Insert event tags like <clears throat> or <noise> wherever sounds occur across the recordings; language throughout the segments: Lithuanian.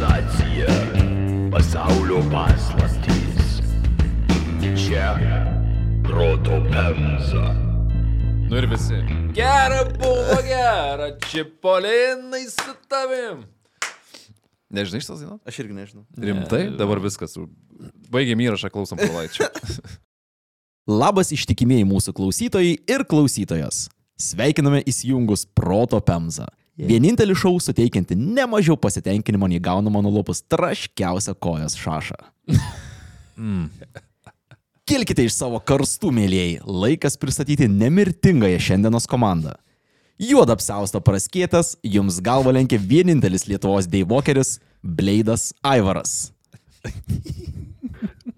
Sensacija, pasaulio paslaptys. Čia proto pemza. Nu ir visi. Gera buvo, gera, čipolinai su tavim. Nežinai šitas dainas? Aš irgi nežinau. Rimtai, dabar viskas. Baigėm įrašą, klausom pralaičio. <laughs> Labas ištikimieji mūsų klausytojai ir klausytojas. Sveikiname įsijungus Proto Pemzą. Vienintelį šau suteikianti ne mažiau pasitenkinimo nei gaunama nulopus traškiausią kojas šašą. Kilkite iš savo karstų, mėlyjei, laikas pristatyti nemirtingąją šiandienos komandą. Juodą apsaustą praskėtas, jums galva lenkia vienintelis Lietuvos deivokeris - Bleidas Aivaras.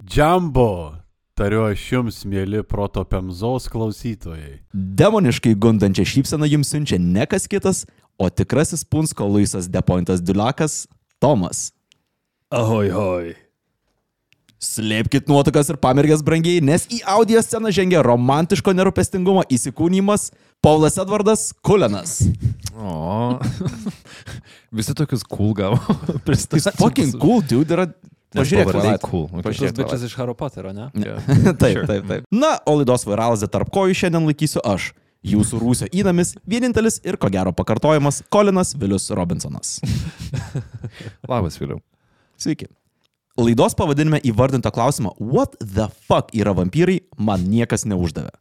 Džambo, tariu aš jums, mėly proto pemzos klausytojai. Demoniškai gundančią šypseną jums siunčia ne kas kitas, o tikrasis Punsko Luisas Depointas Duliakas - Tomas. Ahoj, hoj. Slėpkite nuotakas ir pamirgės brangiai, nes į audio sceną žengia romantiško nerūpestingumo įsikūnymas Paulas Edvardas Kulenas. O. <laughs> Visi tokius cool gavo. <laughs> Jis fucking cool, dude, yra... Pažiūrėk, pavardė Twilight. cool. Okay. Pažiūrėk, bičias iš Harry Potterio, ne? <laughs> taip, taip, taip. Na, o laidos vairalas tarp kojų šiandien laikysiu aš. Jūsų rūsio įnamis, vienintelis ir ko gero pakartojamas Kolinas Vilius Robinsonas. <laughs> Labas, vėliau. Sveiki. Laidos pavadinime įvardinto klausimo What the fuck yra vampyrai man niekas neuždavė.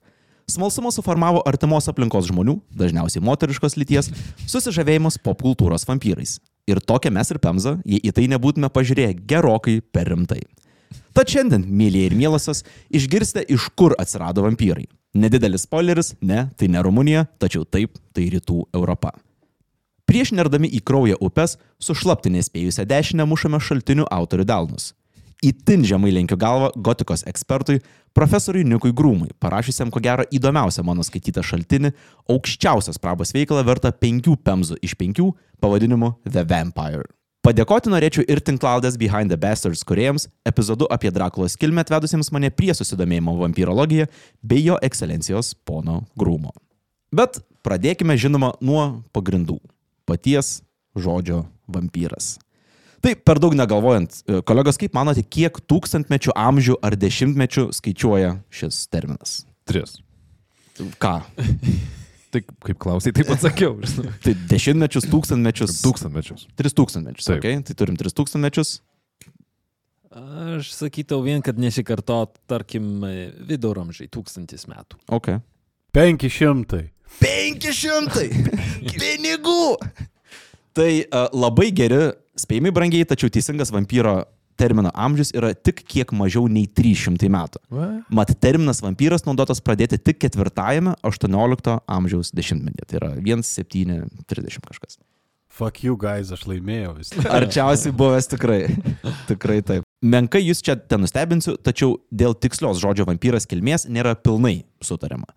Smalsumas suformavo artimos aplinkos žmonių, dažniausiai moteriškos lyties, susižavėjimas popkultūros vampyrais. Ir tokia mes ir Pemza, jei į tai nebūtume pažiūrėję gerokai per rimtai. Tad šiandien, mėlyje ir mielosios, išgirsite, iš kur atsirado vampyrai. Nedidelis spoileris, ne, tai ne Rumunija, tačiau taip, tai rytų Europa. Prieš nerdami į kraują upes, sušlapti nespėjusią dešinę mušame šaltinių autorių delnus. Įtin žemai lenkiu galvą gotikos ekspertui, profesoriui Nikui Grūmui, parašysiam ko gero įdomiausią mano skaitytą šaltinį, aukščiausios prabos veikalą vertą penkių pemzų iš penkių pavadinimu The Vampire. Padėkoti norėčiau ir tinklaldės Behind the Bastards kuriejams, epizodu apie Drakulos kilmę atvedusiems mane prie susidomėjimo vampyrologija bei jo ekscelencijos pono Grūmo. Bet pradėkime žinoma nuo pagrindų. Paties žodžio vampyras. Tai per daug negalvojant, e, kolegos, kaip manote, kiek tūkstantmečių amžių ar dešimtmečių skaičiuoja šis terminas? Tris. Ką? <laughs> Tai kaip klausai, taip atsakiau. <laughs> Tai dešimtmečius, tūkstantmečius. Tūkstantmečius. Tris tūkstantmečius. Taip. Okay? Tai turim tris tūkstantmečius. Aš sakyčiau vien, kad nesikartot, tarkim, viduramžiai, tūkstantis metų. Okay. 500. 500 pinigų. Tai uh, labai geri spėjimai brangiai, tačiau teisingas vampyro termino amžius yra tik kiek mažiau nei 300 metų. Mat terminas vampyras naudotas pradėti tik ketvirtajame 18 amžiaus dešimtmetyje. Tai yra 1730 kažkas. Fuck you guys, aš laimėjau vis. Arčiausiai buvęs tikrai. Tikrai taip. Menkai jūs čia ten nustebinsiu, tačiau dėl tikslios žodžio vampyras kilmės nėra pilnai sutariama.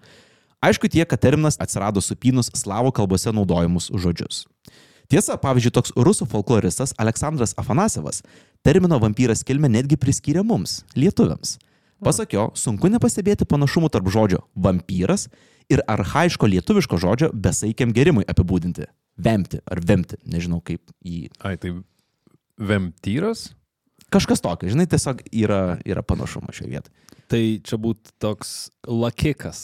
Aišku tie, kad terminas atsirado supynus slavų kalbose naudojamus žodžius. Tiesa, pavyzdžiui, toks rusų folkloristas Aleksandras Afanasevas termino vampyras kilmę netgi priskyrė mums, lietuviams. Pasak jo, sunku nepastebėti panašumų tarp žodžio vampyras ir arhaiško lietuviško žodžio besaikiam gerimui apibūdinti. Vemti ar vemti, nežinau kaip jį. Ai, tai vemtyras? Kažkas tokio, žinai, tiesiog yra, yra panašumas šioje vietoje. Tai čia būtų toks lakikas.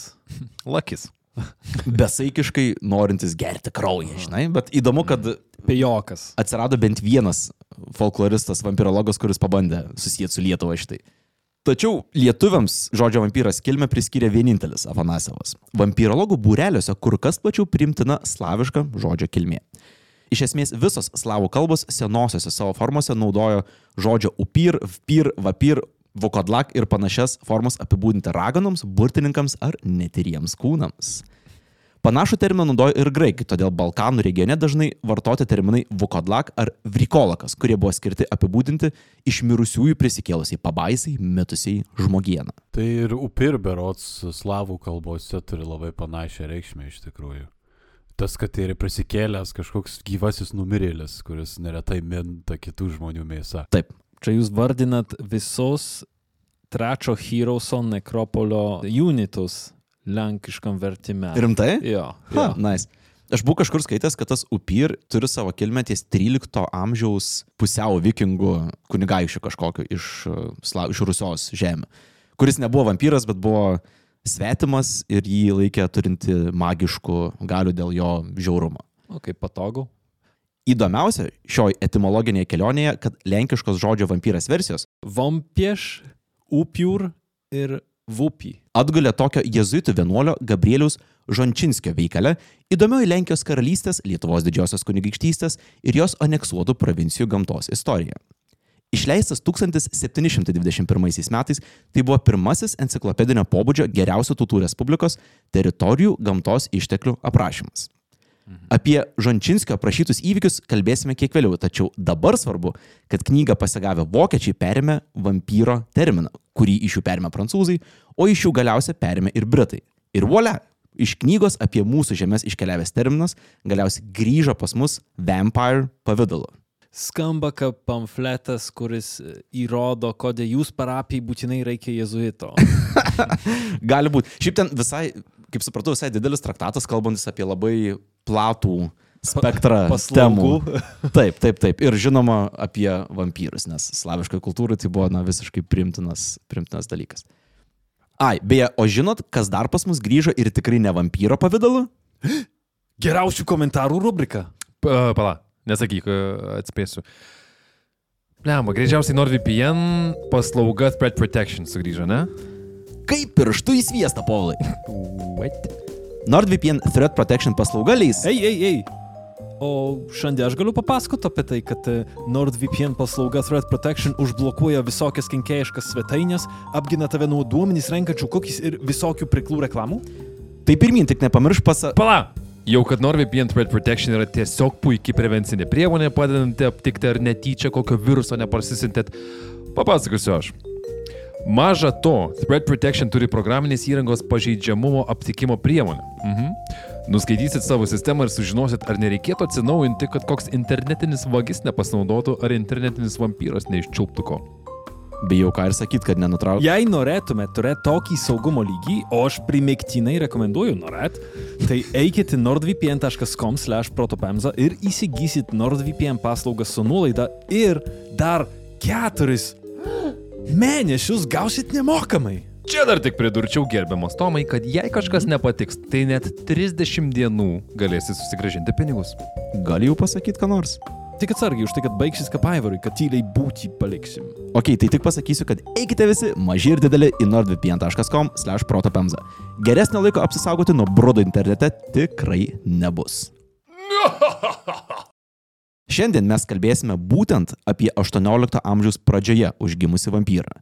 Lakis. <laughs> Besaikiškai norintis gerti kraują, žinai, bet įdomu, kad Pejokas. atsirado bent vienas folkloristas, vampirologas, kuris pabandė susijęti su Lietuva šitai. Tačiau lietuviams žodžio vampyras kilmę priskyrė vienintelis Afanasevas. Vampirologų būreliuose kur kas plačiau primtina slaviška žodžio kilmė. Iš esmės visos slavų kalbos senosiose savo formose naudojo žodžio upyr, vpyr, vapyr, vokodlak ir panašias formas apibūdinti raganoms, burtininkams ar netyriems kūnams. Panašų terminą naudojo ir graikai, todėl Balkanų regione dažnai vartoti terminai vukodlak ar vrikolakas, kurie buvo skirti apibūdinti iš mirusiųjų prisikėlusiai pabaisai, metusiai žmogieną. Tai ir upir berots slavų kalbose turi labai panašią reikšmę iš tikrųjų. Tas, kad tai yra prisikėlęs kažkoks gyvasis numirėlis, kuris neretai minta kitų žmonių mėsą. Taip, Čia jūs vardinat visos trečio Heroeso nekropolio unitus lenkiškam vertime. rimtai? Jo. Ha, jo. nice. Aš buvau kažkur skaitęs, kad tas upyr turi savo kilmę ties 13 amžiaus pusiau vikingų kunigaišių kažkokio iš, Sla- iš Rusios žemė, kuris nebuvo vampyras, bet buvo svetimas ir jį laikė turinti magiškų galių dėl jo žiaurumo. O kaip patogu. Įdomiausia šioj etimologinėje kelionėje, kad lenkiškos žodžio vampyras versijos Vampieš, upiur ir vupi. atgulė tokio jezuitų vienuolio Gabrieliaus Žončinskio veikale įdomioji Lenkijos karalystės, Lietuvos didžiosios kunigaikštystės ir jos aneksuotų provincijų gamtos istorija. Išleistas 1721 metais, tai buvo pirmasis enciklopedinio pobūdžio geriausių tautų Respublikos teritorijų gamtos išteklių aprašymas. Apie Žončinskio aprašytus įvykius kalbėsime kiek vėliau, tačiau dabar svarbu, kad knygą pasigavę vokiečiai perėmė vampyro terminą, kurį iš jų perėmė prancūzai, o iš jų galiausiai perėmė ir britai. Ir volia, iš knygos apie mūsų žemės iškeliavęs terminas galiausiai grįžo pas mus vampire pavydalu. Skamba kaip pamfletas, kuris įrodo, kodėl jūs parapijai būtinai reikia jezuito. <laughs> Gali būti. Šiaip ten visai, kaip supratau, visai didelis traktatas, kalbantis apie labai platų spektrą temų. Paslaugų. Taip, taip, taip. Ir žinoma apie vampyrus, nes slaviškoje kultūroje tai buvo na, visiškai primtinas, primtinas dalykas. Ai, beje, o žinot, kas dar pas mus grįžo ir tikrai ne vampyro pavydalu? <gasps> Geriausių komentarų rubrika. Pa- Pala, nesakyk, e, atspėsiu. Lemba, greičiausiai NordVPN paslauga Threat Protection sugrįžo, ne? Kaip pirštų į sviestą, Paulai. What? NordVPN Threat Protection paslauga leis. Ei, ei, ei. O šiandien aš galiu papasakoti apie tai, kad e, NordVPN paslauga Threat Protection užblokuoja visokias kenkėjiškas svetainės, apgina tave nuo duomenys renkančių cookies ir visokių priklų reklamų. Tai pirmin, tik nepamiršk pasa... Pala! Jau kad NordVPN Threat Protection yra tiesiog puikiai prevencinė priemonė, padedanti aptikti ar netyčia kokio viruso neparsisintėt, papasakosiu aš. Maža to, Threat Protection turi programinės įrangos pažeidžiamumo aptikimo priemonę. Mhm. Nuskaitysit savo sistemą ir sužinosit, ar nereikėtų atsinaujinti, kad koks internetinis vagis nepasinaudotų, ar internetinis vampyras neiščiulptų ko. Bijau ką ir sakyt, kad nenutrauk. Jei norėtumėte turėti tokį saugumo lygį, o aš primiktinai rekomenduoju norėt, tai eikite nordvpn.com slash protopemza ir įsigysit NordVPN paslaugą su nuolaida ir dar keturis mėnesius gausit nemokamai. Čia dar tik pridurčiau gerbiamas Tomai, kad jei kažkas nepatiks, tai net 30 dienų galėsi susigražinti pinigus. Gali jau pasakyti, ką nors. Tik atsargiai už tai, kad baigsis kaip aivarui, kad tyliai būti paliksim. Ok, tai tik pasakysiu, kad eikite visi, maži ir dideli, į nordvpn.com slash protopemza. Geresnio laiko apsisaugoti nuo brudo internete tikrai nebus. <laughs> Šiandien mes kalbėsime būtent apie 18 amžiaus pradžioje užgimusi vampyrą.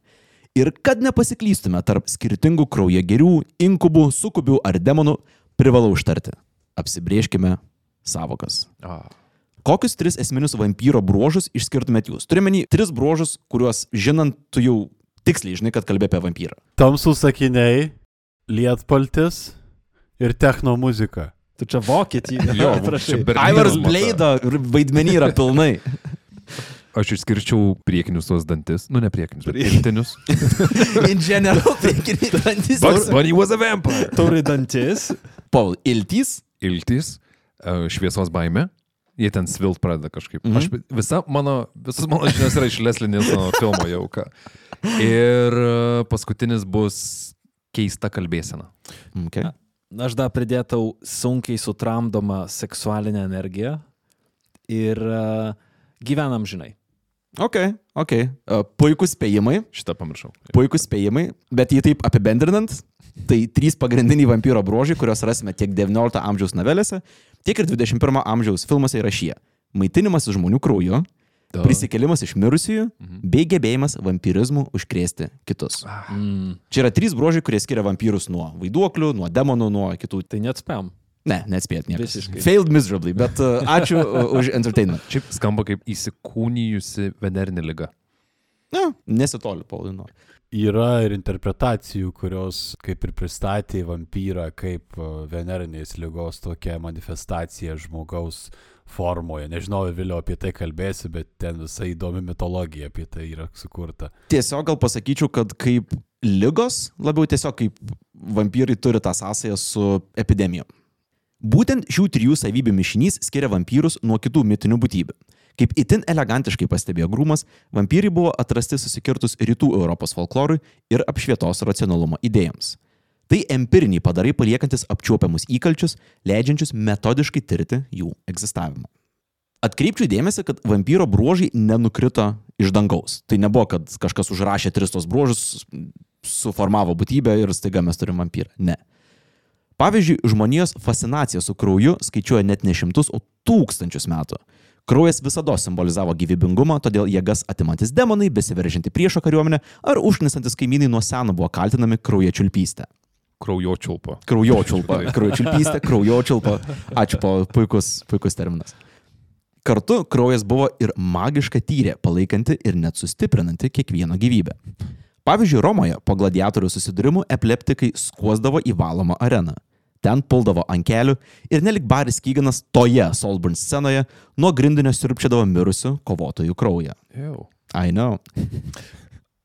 Ir kad nepasiklystume tarp skirtingų kraujo gerių, inkubų, sukubių ar demonų, privalau užtarti. Apsibrieškime savokas. Ah. Kokius tris esminius vampyro bruožus išskirtumėt jūs? Turiuomenį tris bruožus, kuriuos žinant, tu jau tiksliai žinai, kad kalbė apie vampyrą. Tamsų sakiniai, lietpaltis ir techno muzika. Tu čia vokietį. <laughs> Jo, <laughs> Berlynas Aivaras. Bleido vaidmenį yra pilnai. Aš išskirčiau priekinius tuos dantis, nu ne priekinius, bet pirktinius. <laughs> In general, priekiniai dantis. But, but he was a vampire. Turi dantis. Paul, iltys. Iltis, e, šviesos baime. Jie ten svilt pradeda kažkaip. Mm -hmm. Aš, visa mano, visas mano žinios yra iš Leslinės filmo jau ką. Ir e, paskutinis bus keista kalbėsena. Okay. Aš dar pridėtau sunkiai sutramdomą seksualinę energiją ir uh, gyvenam žinai. Ok, ok. Uh, puikus spėjimai, Šitą pamiršau. puikus spėjimai, bet jį taip apibendrinant, tai trys pagrindiniai vampyro bruožai, kuriuos rasime tiek 19 amžiaus novelėse, tiek ir 21 amžiaus filmuose yra šie. Maitinimas žmonių krauju, Da. prisikėlimas iš mirusiųjų, Mhm. bei gebėjimas vampirizmu užkrėsti kitus. Mm. Čia yra trys bruožai, kurie skiria vampyrus nuo vaiduoklių, nuo demonų, nuo kitų. Tai net spam. Ne, neatspėt niekas. Visiškai. Failed miserably, bet uh, ačiū uh, už entertainment. Šiaip skamba kaip įsikūnijusi venerinė lyga. Ne, nesitoli, Paulino. Yra ir interpretacijų, kurios kaip ir pristatė vampyrą kaip e, venerinės lygos tokia manifestacija žmogaus formoje. Nežinau, vėliau apie tai kalbėsi, bet ten visai įdomi mitologija apie tai yra sukurta. Tiesiog gal pasakyčiau, kad kaip lygos, labiau tiesiog kaip vampyrai turi tą sąsąją su epidemijom. Būtent šių trijų savybių mišinys skiria vampyrus nuo kitų mitinių būtybių. Kaip itin elegantiškai pastebėjo Grūmas, vampyrai buvo atrasti susikirtus rytų Europos folklorui ir apšvietos racionalumo idėjams. Tai empiriniai padarai paliekantis apčiuopiamus įkalčius, leidžiančius metodiškai tirti jų egzistavimą. Atkreipčiau dėmesį, kad vampyro bruožai nenukrito iš dangaus. Tai nebuvo, kad kažkas užrašė tris tos bruožus, suformavo būtybę ir staiga mes turim vampyrą. Ne. Pavyzdžiui, žmonijos fascinacija su krauju skaičiuoja net ne šimtus, o tūkstančius metų. Kraujas visada simbolizavo gyvybingumą, todėl jėgas atimantis demonai, besiveržinti priešo kariuomenę ar užknisantis kaimynai nuo seno buvo kaltinami kraujo čiulpystę. Kraujočiulpo. Kraujočiulpa, kraujočiulpystė, kraujočiulpa. Ačiū, po puikus, puikus terminas. Kartu kraujas buvo ir magiška tyrė, palaikanti ir net sustiprinanti kiekvieno gyvybę. Pavyzdžiui, Romoje po gladiatorių susidūrimų epileptikai skuosdavo į valomą areną. Ten puldavo ant kelių ir nelik Baris Kyganas toje Solburn scenoje nuo grindinio sirpčiadavo mirusių kovotojų kraują. Jau. I know.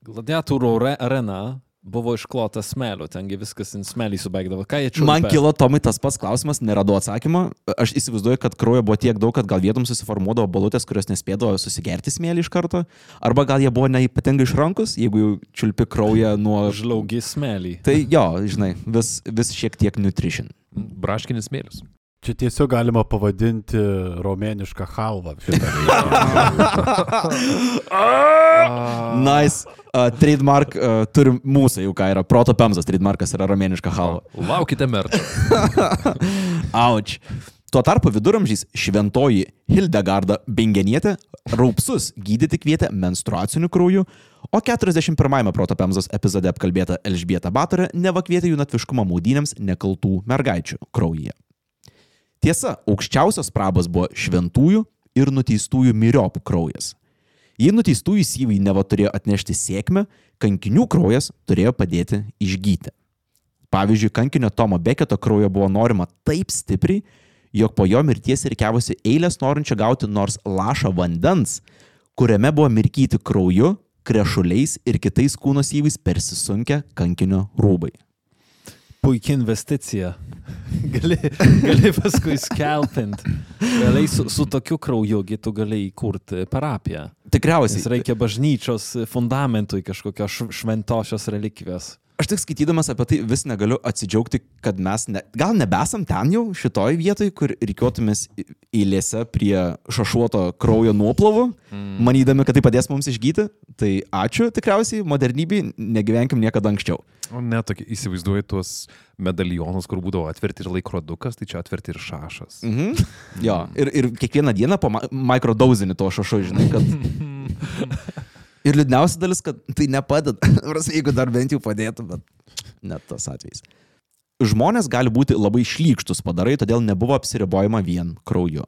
Gladiatorių are- arena buvo išklota smėliu, tengi viskas ant smėlį subaigdavo. Ką jie čia? Man kilo Tomai tas pats klausimas, neradau atsakymą. Aš įsivaizduoju, kad kraujo buvo tiek daug, kad gal vietom susiformuodavo balutės, kurios nespėdavo susigerti smėlį iš karto. Arba gal jie buvo neipatingai išrankus, jeigu jau čiulpi kraują nuo... Žlaugi smėlį. Tai jo, žinai, vis, vis šiek tiek nutrition. Braškinis smėlis. Čia tiesiog galima pavadinti romėnišką halvą. <laughs> Nice. Uh, trademark uh, turim mūsų jau ką yra. Proto Pemzas trademarkas yra romėniška halva. Laukite merčio. Auč. <laughs> Tuo tarpu viduramžiais šventoji Hildegarda Bingenietė raupsus gydyti kvietė menstruaciniu krauju, o 41-ame Proto Pemzos epizode apkalbėta Elžbieta Batarė nevakvietė jų natviškumo maudynėms nekaltų mergaičių kraujyje. Tiesa, aukščiausios prabas buvo šventųjų ir nuteistųjų myriopų kraujas. Jei nuteistųjų syvai neva turėjo atnešti sėkmę, kankinių kraujas turėjo padėti išgyti. Pavyzdžiui, kankinio Tomo Beketo kraujo buvo norima taip stipriai, jog po jo mirties reikiavosi eilės norinčio gauti nors lašą vandens, kuriame buvo mirkyti krauju, krešuliais ir kitais kūno syvais persisunkę kankinio rūbai. Puikia investicija. <laughs> Gali, gali paskui skelpint. Realiai su, su tokiu kraujugi tu gali įkurti parapiją. Nes Tikriausiai. reikia bažnyčios fundamentui kažkokios šv- šventosios relikvijos. Aš tik skaitydamas apie tai vis negaliu atsidžiaugti, kad mes ne, gal nebesam ten jau šitoj vietoj, kur reikėtumės eilėse prie šašuoto kraujo nuoplovų, mm. manydami, kad tai padės mums išgyti. Tai ačiū tikriausiai, modernybei, negyvenkim niekada anksčiau. O ne, tokį įsivaizduoju tuos medalionus, kur būdavo atverti ir laikrodukas, tai čia atverti ir šašas. Mhm. Jo, ir, ir kiekvieną dieną po mikrodauzinį to šašu, žinai, kad... <laughs> Ir liūdniausia dalis, kad tai nepadeda. <laughs> Jeigu dar bent jau padėtų, bet net tas atvejs. Žmonės gali būti labai šlykštus padarai, todėl nebuvo apsiribojama vien krauju.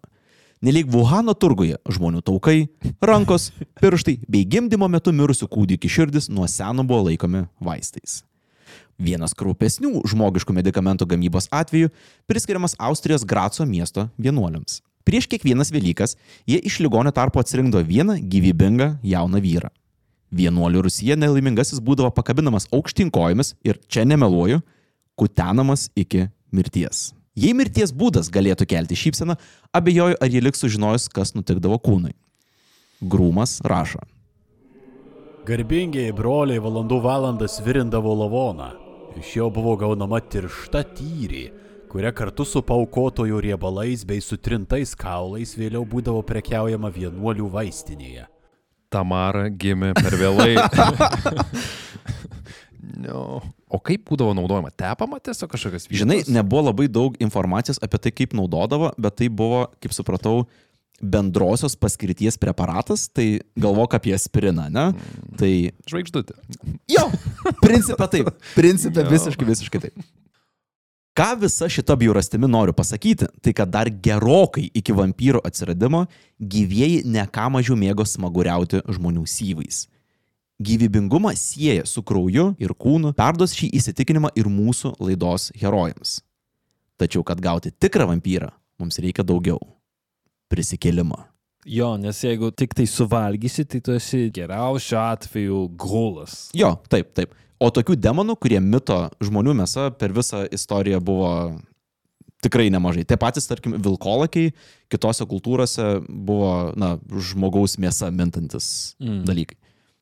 Nelyg Vuhano turguje žmonių taukai, rankos, pirštai bei gimdymo metu mirusių kūdikių širdis nuo seno buvo laikomi vaistais. Vienas kraupesnių žmogiškų medikamentų gamybos atveju priskiriamas Austrijos Graco miesto vienuoliams. Prieš kiekvienas Velykas jie iš ligonio tarpo atsirinkdavo vieną gyvybingą jauną vyrą. Vienuolių Rusija nelaimingasis būdavo pakabinamas aukštinkojomis ir čia nemeluoju, kutenamas iki mirties. Jei mirties būdas galėtų kelti šypseną, abejoju, ar jie liks sužinojus, kas nutikdavo kūnui. Grūmas rašo. Garbingiai broliai valandų valandas virindavo lavoną. Iš jo buvo gaunama tiršta tyri, kuria kartu su paukotojų riebalais bei sutrintais kaulais vėliau būdavo prekiaujama vienuolių vaistinėje. Tamara gimė per vėlai. <laughs> no. O kaip būdavo naudojama? Tepama tiesiog kažkokias vietas? Žinai, nebuvo labai daug informacijos apie tai, kaip naudodavo, bet tai buvo, kaip supratau, bendrosios paskirties preparatas, tai galvok apie aspiriną, ne? Tai Žvaigždutė. jo, principė taip, principė visiškai, visiškai taip. Ką visa šita bjaurastimi noriu pasakyti, tai kad dar gerokai iki vampyro atsiradimo gyvieji ne ką mažiau mėgo smaguriauti žmonių syvais. Gyvybingumą sieja su krauju ir kūnu, perduos šį įsitikinimą ir mūsų laidos herojams. Tačiau, kad gauti tikrą vampyrą, mums reikia daugiau. Prisikėlimą. Jo, nes jeigu tik tai suvalgysi, tai tu esi geriausiu atveju gulas. Jo, taip, taip. O tokių demonų, kurie mito žmonių mėsa per visą istoriją buvo Tikrai nemažai. Tie patys, tarkim, vilkolakiai kitose kultūrose buvo, na, žmogaus mėsa mintantis mm. dalykai.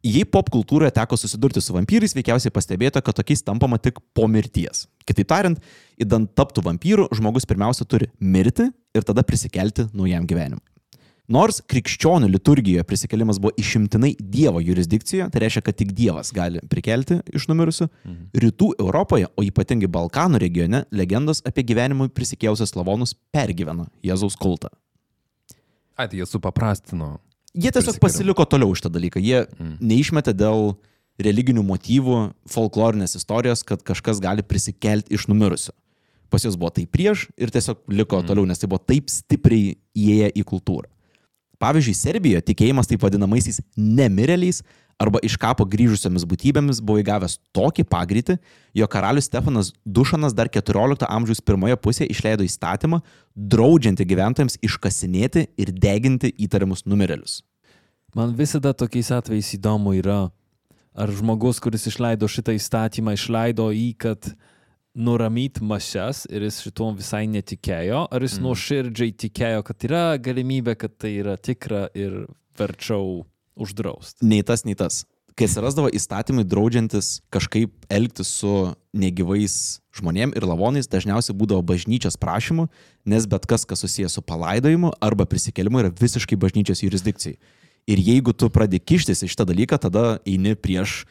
Jei pop kultūroje teko susidurti su vampyrais, veikiausiai pastebėta, kad tokiais tampama tik po mirties. Kitaip tariant, įdant taptų vampyru, žmogus pirmiausia turi mirti ir tada prisikelti naujam gyvenimui. Nors krikščionių liturgijoje prisikelimas buvo išimtinai Dievo jurisdikcijoje, tai reiškia, kad tik Dievas gali prikelti iš numirusių, mhm. rytų Europoje, o ypatingai Balkanų regione, legendos apie gyvenimui prisikėlusius slavonus pergyvena Jėzaus kultą. Ai, tai jie supaprastino. Jie tiesiog pasiliko toliau šitą dalyką. Jie mm. neišmetė dėl religinių motyvų, folklorinės istorijos, kad kažkas gali prisikelti iš numirusių. Pas juos buvo tai prieš ir tiesiog liko mm. toliau, nes tai buvo taip stipriai įėję į kultūrą. Pavyzdžiui, Serbijoje tikėjimas taip vadinamaisiais nemireliais arba iš kapo grįžusiomis būtybėmis buvo įgavęs tokį pagreitį, jo karalius Stefanas Dušanas dar 14 amžiaus pirmoje pusėje išleido įstatymą, draudžiantį gyventojams iškasinėti ir deginti įtariamus numirėlius. Man visada tokiais atvejais įdomu yra, ar žmogus, kuris išleido šitą įstatymą, išleido jį, kad nuramyt mases ir jis šituom visai netikėjo, ar jis mm. nuoširdžiai tikėjo, kad yra galimybė, kad tai yra tikra ir verčiau uždraust. Nei tas, nei tas. Kai atsirasdavo įstatymai draudžiantis kažkaip elgtis su negyvais žmonėm ir lavonais, dažniausiai būdavo bažnyčios prašymu, nes bet kas, kas susijęs su palaidojimu arba prisikelimu, yra visiškai bažnyčios jurisdikcijai. Ir jeigu tu pradedi kištis į šitą dalyką, tada eini prieš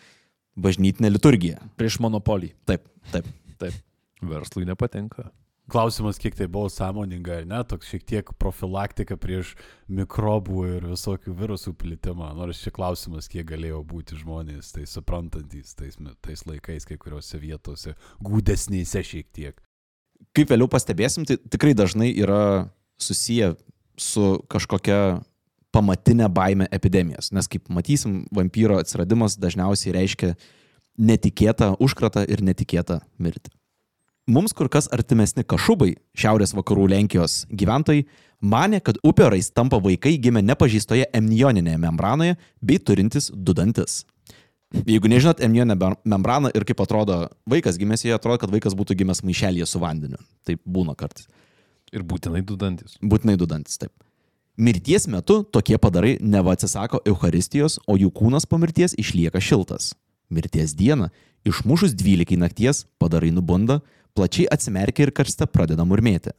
bažnytinę liturgiją. Prieš monopolį. Taip, taip. Taip. Verslui nepatinka. Klausimas, kiek tai buvo sąmoninga, ar ne, toks šiek tiek profilaktika prieš mikrobų ir visokių virusų plitimą. Nors čia klausimas, kiek galėjo būti žmonės, tai suprantantis tais, tais laikais, kai kuriuose vietose, gūdesnėse šiek tiek. Kaip vėliau pastebėsim, tai tikrai dažnai yra susiję su kažkokia pamatinė baime epidemijos. Nes kaip matysim, vampyro atsiradimas dažniausiai reiškia netikėtą užkratą ir netikėtą mirtį. Mums kur kas artimesni kašubai, šiaurės vakarų Lenkijos gyventojai, mane, kad upiorais tampa vaikai gimę nepažįstoje emnioninėje membranoje bei turintis du dantis. Jeigu nežinot emnioninę membraną ir kaip atrodo vaikas gimęs, jie atrodo, kad vaikas būtų gimęs maišelėje su vandeniu. Taip būna kartais. Ir būtinai du dantis. Būtinai du dantis, taip. Mirties metu tokie padarai neva atsisako Euharistijos, o jų kūnas po mirties išlieka šiltas. Mirties dieną, išmušus 12 nakties, padarai nubunda, plačiai atsimerkia ir karste pradeda murmėti.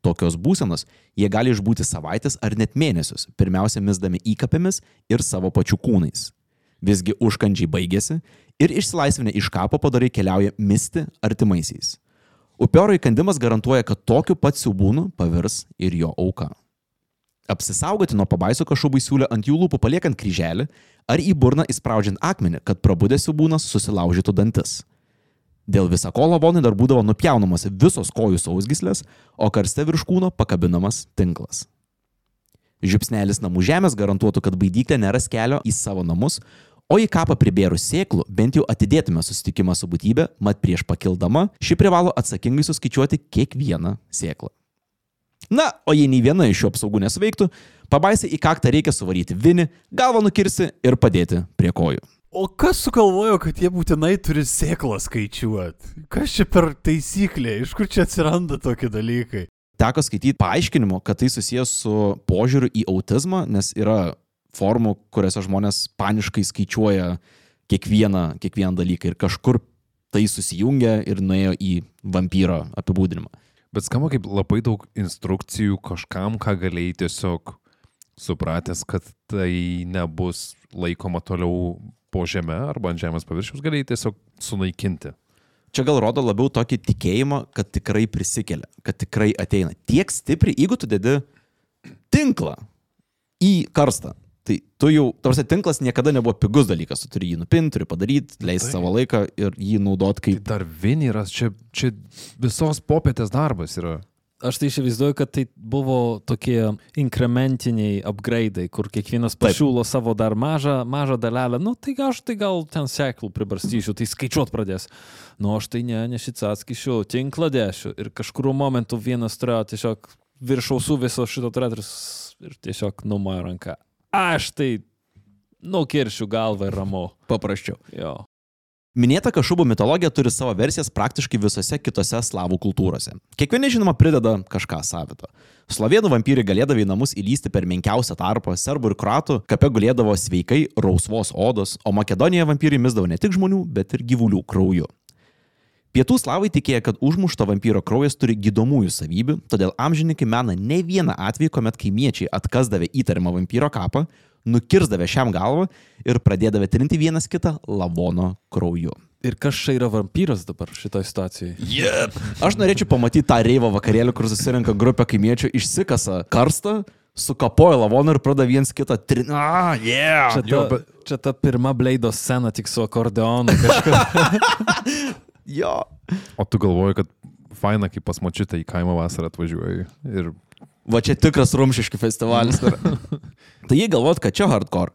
Tokios būsenos jie gali išbūti savaitės ar net mėnesius, pirmiausia misdami įkapėmis ir savo pačių kūnais. Visgi užkandžiai baigėsi ir išsilaisvinę iš kapo padarai keliauja misti artimaisiais. Upioro įkandimas garantuoja, kad tokiu pat siubūnu pavirs ir jo auka. Apsisaugoti nuo pabaiso kažubai siūlė ant jų lūpų paliekant kryželį ar į burną įspraudžiant akmenį, kad prabudęs siubūnas susilaužytų dantis. Dėl visako lavonai dar būdavo nupjaunamos visos kojų sausgislės, o karste virš kūno pakabinamas tinklas. Žiupsnelis namų žemės garantuotų, kad baidyklė neras kelio į savo namus, o į kapą pribėrus sėklų bent jau atidėtume susitikimą su būtybė, mat prieš pakildama ši privalo atsakingai suskaičiuoti kiekvieną sėklą. Na, o jei nei viena iš šių apsaugų nesveiktų, pabaisai į kaktą reikia suvaryti vinį, galvą nukirsti ir padėti prie kojų. O kas sugalvojo, kad jie būtinai turi sėklą skaičiuoti? Kas čia per taisyklė? Iš kur čia atsiranda tokie dalykai? Teko skaityti paaiškinimo, kad tai susijęs su požiūriu į autizmą, nes yra formų, kuriuose žmonės paniškai skaičiuoja kiekvieną, kiekvieną dalyką ir kažkur tai susijungia ir nuėjo į vampyro apibūdinimą. Bet skamba kaip labai daug instrukcijų kažkam, ką galėjai tiesiog supratęs, kad tai nebus laikoma toliau po žemę arba ant žemės paviršiaus gali tiesiog sunaikinti. Čia gal rodo labiau tokį tikėjimą, kad tikrai prisikelia, kad tikrai ateina. Tiek stipriai, jeigu tu dedi tinklą į karstą, tai tu jau, tarsi tinklas niekada nebuvo pigus dalykas, tu turi jį nupinti, turi padaryti, leisti tai. savo laiką ir jį naudot kaip... Tai dar viniras, čia, čia visos popietės darbas yra. Aš tai įsivaizduoju, kad tai buvo tokie inkrementiniai upgrade'ai, kur kiekvienas pasiūlo savo dar mažą, mažą dalelę. Nu, tai aš tai gal ten seklų pribarstysiu, tai skaičiuot pradės. Nu, aš tai ne, ne šitą atskaičiu, tinklą dėšiu. Ir kažkuriuo momentu vienas turėjo tiesiog viršausų viso šito turėti ir tiesiog numojo ranką. Aš tai nukiršiu galvą ir ramu. Paprasčiau. Jo. Minėta kašubų mitologija turi savo versijas praktiškai visose kitose slavų kultūrose. Kiekvieni žinoma prideda kažką savito. Slovėnų vampyrai galėdavo į namus įlysti per menkiausią tarpą, serbų ir kratų kape gulėdavo sveikai rausvos odos, o Makedonijoje vampyrai misdavo ne tik žmonių, bet ir gyvulių krauju. Pietų slavai tikėjo, kad užmušto vampyro kraujas turi gydomųjų savybių, todėl amžininkai mena ne vieną atvejį, kuomet kaimiečiai atkasdavę įtariamą vampyro kapą, nukirzdavę šiam galvą ir pradėdavę trinti vienas kitą lavono krauju. Ir kas čia yra vampyras dabar šitoje situacijoje? Yep. Aš norėčiau pamatyti tą reivo vakarėlį, kur susirinka grupė kaimiečių, išsikasa karstą, sukapoja lavoną ir pradeda viens kitą trinti. Ah, yeah! Čia ta, Jo, bet- čia ta pirma Bleido scena tik su akordeonu. Kažkas. <laughs> Jo. O tu galvoji, kad faina, kai pas močiutę į kaimą vasarą atvažiuoji ir Va čia tikras rumšiški festivalis. <laughs> tai jei galvot, kad čia hardcore.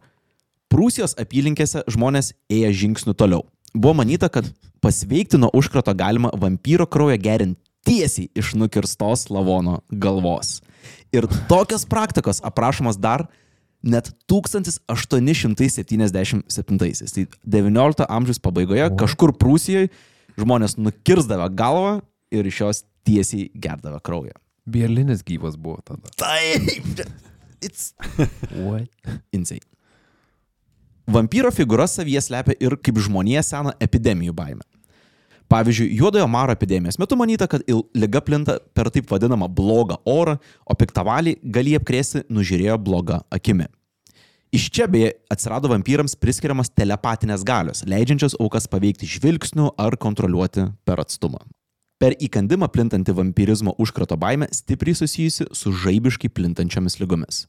Prūsijos apylinkėse žmonės ėjo žingsnių toliau. Buvo manyta, kad pasveikti nuo užkrato galima vampyro kraują gerinti tiesiai iš nukirstos lavono galvos. Ir tokios praktikos aprašomas dar net 1877. Tai 19 amžiaus pabaigoje kažkur Prūsijoje žmonės nukirzdavo galvą ir iš jos tiesiai gerdavo kraują. Bielinis gyvas buvo tada. Taip. It's What? insane. Vampyro figūra savyje slepia ir kaip žmonėje seną epidemijų baimę. Pavyzdžiui, juodojo maro epidemijos metu manyta, kad liga plinta per taip vadinamą blogą orą, o piktavalį gali apkrėsti nužiūrėjo blogą akimi. Iš čia beje atsirado vampyrams priskiriamas telepatinės galios, leidžiančios aukas paveikti žvilgsniu ar kontroliuoti per atstumą. Per įkandimą plintanti vampirizmo užkrato baime stipriai susijusi su žaibiškai plintančiomis lygomis.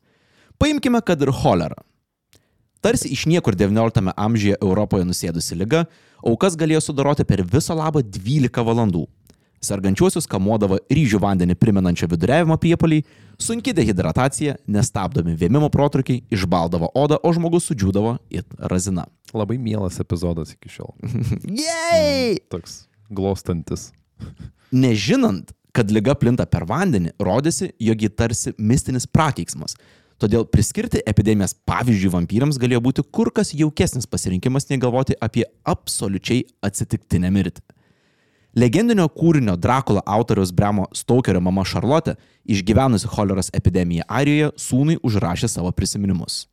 Paimkime, kad ir cholerą. Tarsi iš niekur XIX amžiuje Europoje nusėdusi lyga, aukas galėjo sudaroti per viso labą 12 valandų. Sergančiuosius kamuodavo ryžių vandenį primenančio viduriavimo priepoliai, sunki dehidratacija, nestabdomi vėmimo protrukiai, išbaldavo odą, o žmogus sudžiūdavo it razina. Labai mielas epizodas iki šiol. <laughs> Jei! Toks glostantis. <laughs> Nežinant, kad lyga plinta per vandenį, rodėsi, jog ji tarsi mistinis prakeiksmas. Todėl priskirti epidemijas pavyzdžiui vampyrams galėjo būti kur kas jaukesnis pasirinkimas nei galvoti apie absoliučiai atsitiktinę mirtį. Legendinio kūrinio Drakula autoriaus Bremo Stokerio mama Šarlotė, išgyvenusi choleros epidemiją Airijoje, sūnui užrašė savo prisiminimus.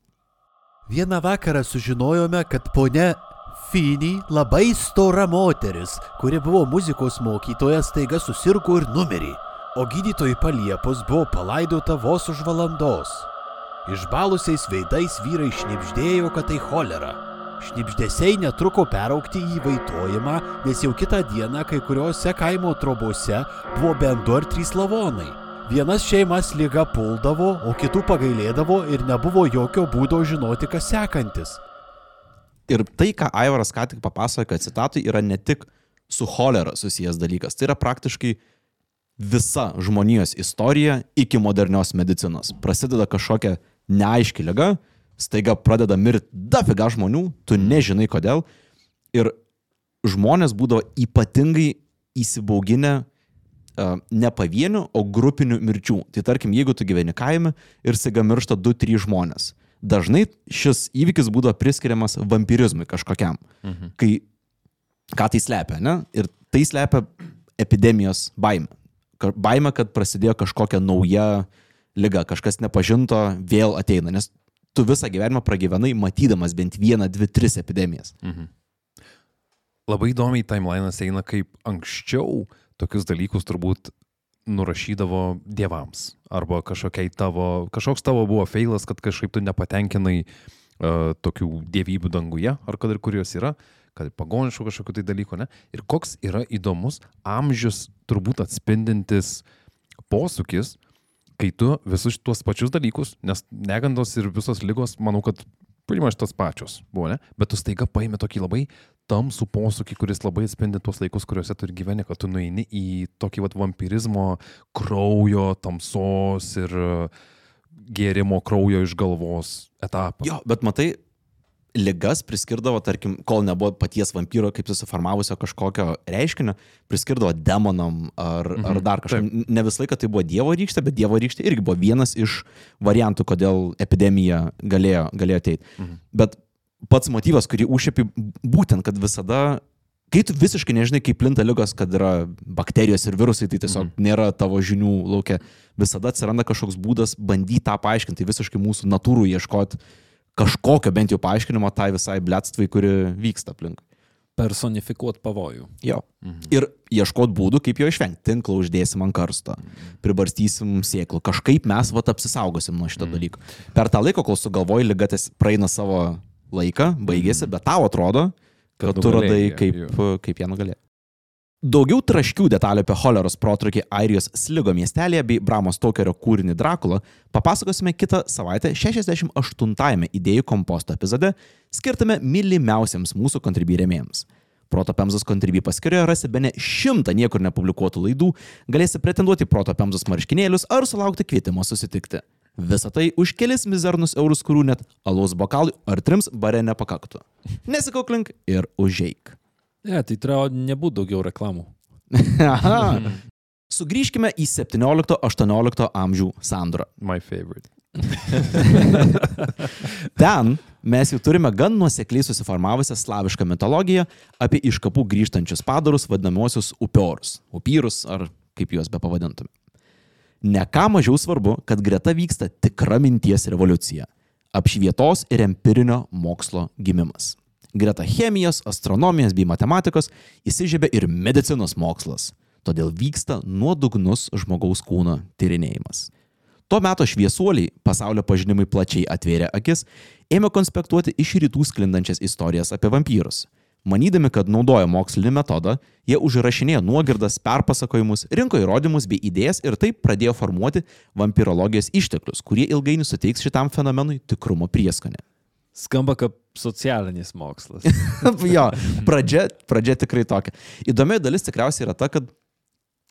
Vieną vakarą sužinojome, kad ponia Fini labai stora moteris, kuri buvo muzikos mokytoja, staiga susirgo ir numirė. O gydytojai paliepus buvo palaidota vos už valandos. Išbalusiais veidais vyrai šnipždėjo, kad tai cholera. Šnipždėsiai netruko peraukti į vaitojimą, nes jau kitą dieną kai kuriuose kaimo trobose buvo bent du ar trys lavonai. Vienas šeimas lyga puldavo, o kitų pagailėdavo ir nebuvo jokio būdo žinoti, kas sekantis. Ir tai, ką Aivaras ką tik papasakojo citatui, yra ne tik su cholera susijęs dalykas, tai yra praktiškai visa žmonijos istorija iki modernios medicinos. Prasideda kažkokia neaiški lyga, staiga pradeda mirti dafiga žmonių, tu nežinai kodėl. Ir žmonės būdavo ypatingai įsibauginę uh, ne pavienių, o grupinių mirčių. Tai tarkim, jeigu tu gyveni kaime ir staiga miršta 2-3 žmonės. Dažnai šis įvykis būdavo priskiriamas vampirizmui kažkokiam. Mhm. Kai ką tai slepia, ne? Ir tai slepia epidemijos baimę. Ka- Baimė, kad prasidėjo kažkokia nauja lyga, kažkas nepažinto vėl ateina, nes tu visą gyvenimą pragyvenai matydamas bent vieną, dvi, tris epidemijas. Labai įdomiai timelinas eina, kaip anksčiau tokius dalykus turbūt nurašydavo dievams. Arba tavo, kažkoks tavo buvo feilas, kad kažkaip tu nepatenkinai uh, tokių dievybių danguje, ar kad ir kur jos yra, kad pagoniškų kažkokių tai dalykų, ne? Ir koks yra įdomus amžius turbūt atspindintis posūkis, kai tu visus tuos pačius dalykus, nes negandos ir visos lygos, manau, kad primaš tas pačios buvo, ne? Bet tu staiga paėmė tokį labai tamsų posūkį, kuris labai atspindi tuos laikus, kuriuose tu ir gyveni, kad tu nueini į tokį vat vampirizmo kraujo, tamsos ir gėrimo kraujo iš galvos etapą. Jo, bet matai, ligas priskirdavo, tarkim, kol nebuvo paties vampyro kaip susiformavusio kažkokio reiškinio, priskirdavo demonam ar, mhm, ar dar kažkam. Ne visą laiką tai buvo Dievo rykštė, bet Dievo rykštė irgi buvo vienas iš variantų, kodėl epidemija galėjo, galėjo ateiti. Mhm. Bet pats motyvas, kurį užšėpi, būtent, kad visada Kai tu visiškai nežinai, kaip plinta lygos, kad yra bakterijos ir virusai, tai tiesiog mhm. nėra tavo žinių laukia, visada atsiranda kažkoks būdas bandyti tą paaiškinti, tai visiškai mūsų natūrų ieškoti kažkokio bent jau paaiškinimo tai visai blėtstvai, kuri vyksta aplink. Personifikuot pavojų. Jo. Mhm. Ir ieškot būdų, kaip jo išvengti. Tinklą uždėsim ant karsto, pribarstysim sėklų. Kažkaip mes vat apsisaugosim nuo šito mhm. dalyko. Per tą laiką, kol sugalvoji, lygatis praeina savo laiką, baigėsi, bet tau atrodo, kad tu radai, kaip, kaip jie nugalėjo. Daugiau traškių detalių apie choleros protrukį Airijos Sligo miestelėje bei Bramo Stokerio kūrinį Drakula papasakosime kitą savaitę 68-ame idėjų komposto epizode, skirtame mylimiausiams mūsų kontribį rėmėjams. Proto Pemzos kontribį paskyroje rasi be ne šimtą niekur nepublikuotų laidų, galėsi pretenduoti Proto Pemzos marškinėlius ar sulaukti kvietimo susitikti. Visą tai už kelis mizernus eurus, kurių net alaus bokalui ar trims bare nepakaktų. Nesikoklink ir užeik. Ne, tai turėjo nebūti daugiau reklamų. <laughs> Aha. <laughs> Sugrįžkime į 17-18 amžių sandorą. My favorite. <laughs> Ten mes jau turime gan nuosekliai susiformavusią slavišką mitologiją apie iš kapų grįžtančius padarus vadinamosius upiorus, upyrus ar kaip juos be pavadintume. Ne ką mažiau svarbu, kad greta vyksta tikra minties revoliucija - apšvietos ir empirinio mokslo gimimas. Greta chemijos, astronomijos bei matematikos įsižiebė ir medicinos mokslas, todėl vyksta nuodugnus žmogaus kūno tyrinėjimas. Tuo metu šviesuoliai pasaulio pažinimui plačiai atvėrė akis, ėmė konspektuoti iš rytų sklindančias istorijas apie vampyrus Manydami, kad naudoja mokslinį metodą, jie užrašinėjo nuogirdas, perpasakojimus, rinko įrodymus bei idėjas ir taip pradėjo formuoti vampirologijos išteklius, kurie ilgainiui suteiks šitam fenomenui tikrumo prieskonę. Skamba kaip socialinis mokslas. <laughs> jo, pradžia, pradžia tikrai tokia. Įdomi dalis tikriausiai yra ta, kad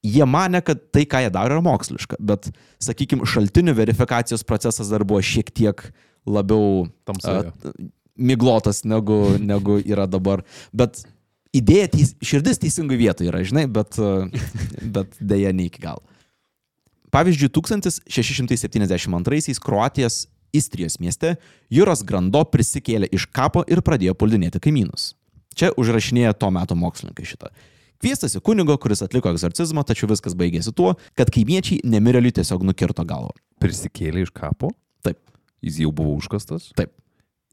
jie mane, kad tai, ką jie daro, yra moksliška, bet, sakykime, šaltinių verifikacijos procesas dar buvo šiek tiek labiau Tamsoje. Uh, miglotas negu, negu yra dabar. Bet idėja, teis, širdis teisingų vietų yra, žinai, bet, bet dėja ne iki galo. Pavyzdžiui, 1672 Kroatijos Istrijos mieste Juras Grando prisikėlė iš kapo ir pradėjo puldinėti kaimynus. Čia užrašinėja to meto mokslininkai šitą. Kviestasi kunigo, kuris atliko egzorcizmą, tačiau viskas baigėsi tuo, kad kaimiečiai nemirėliui tiesiog nukirto galvą. Prisikėlė iš kapo? Taip. Jis jau buvo užkastas? Taip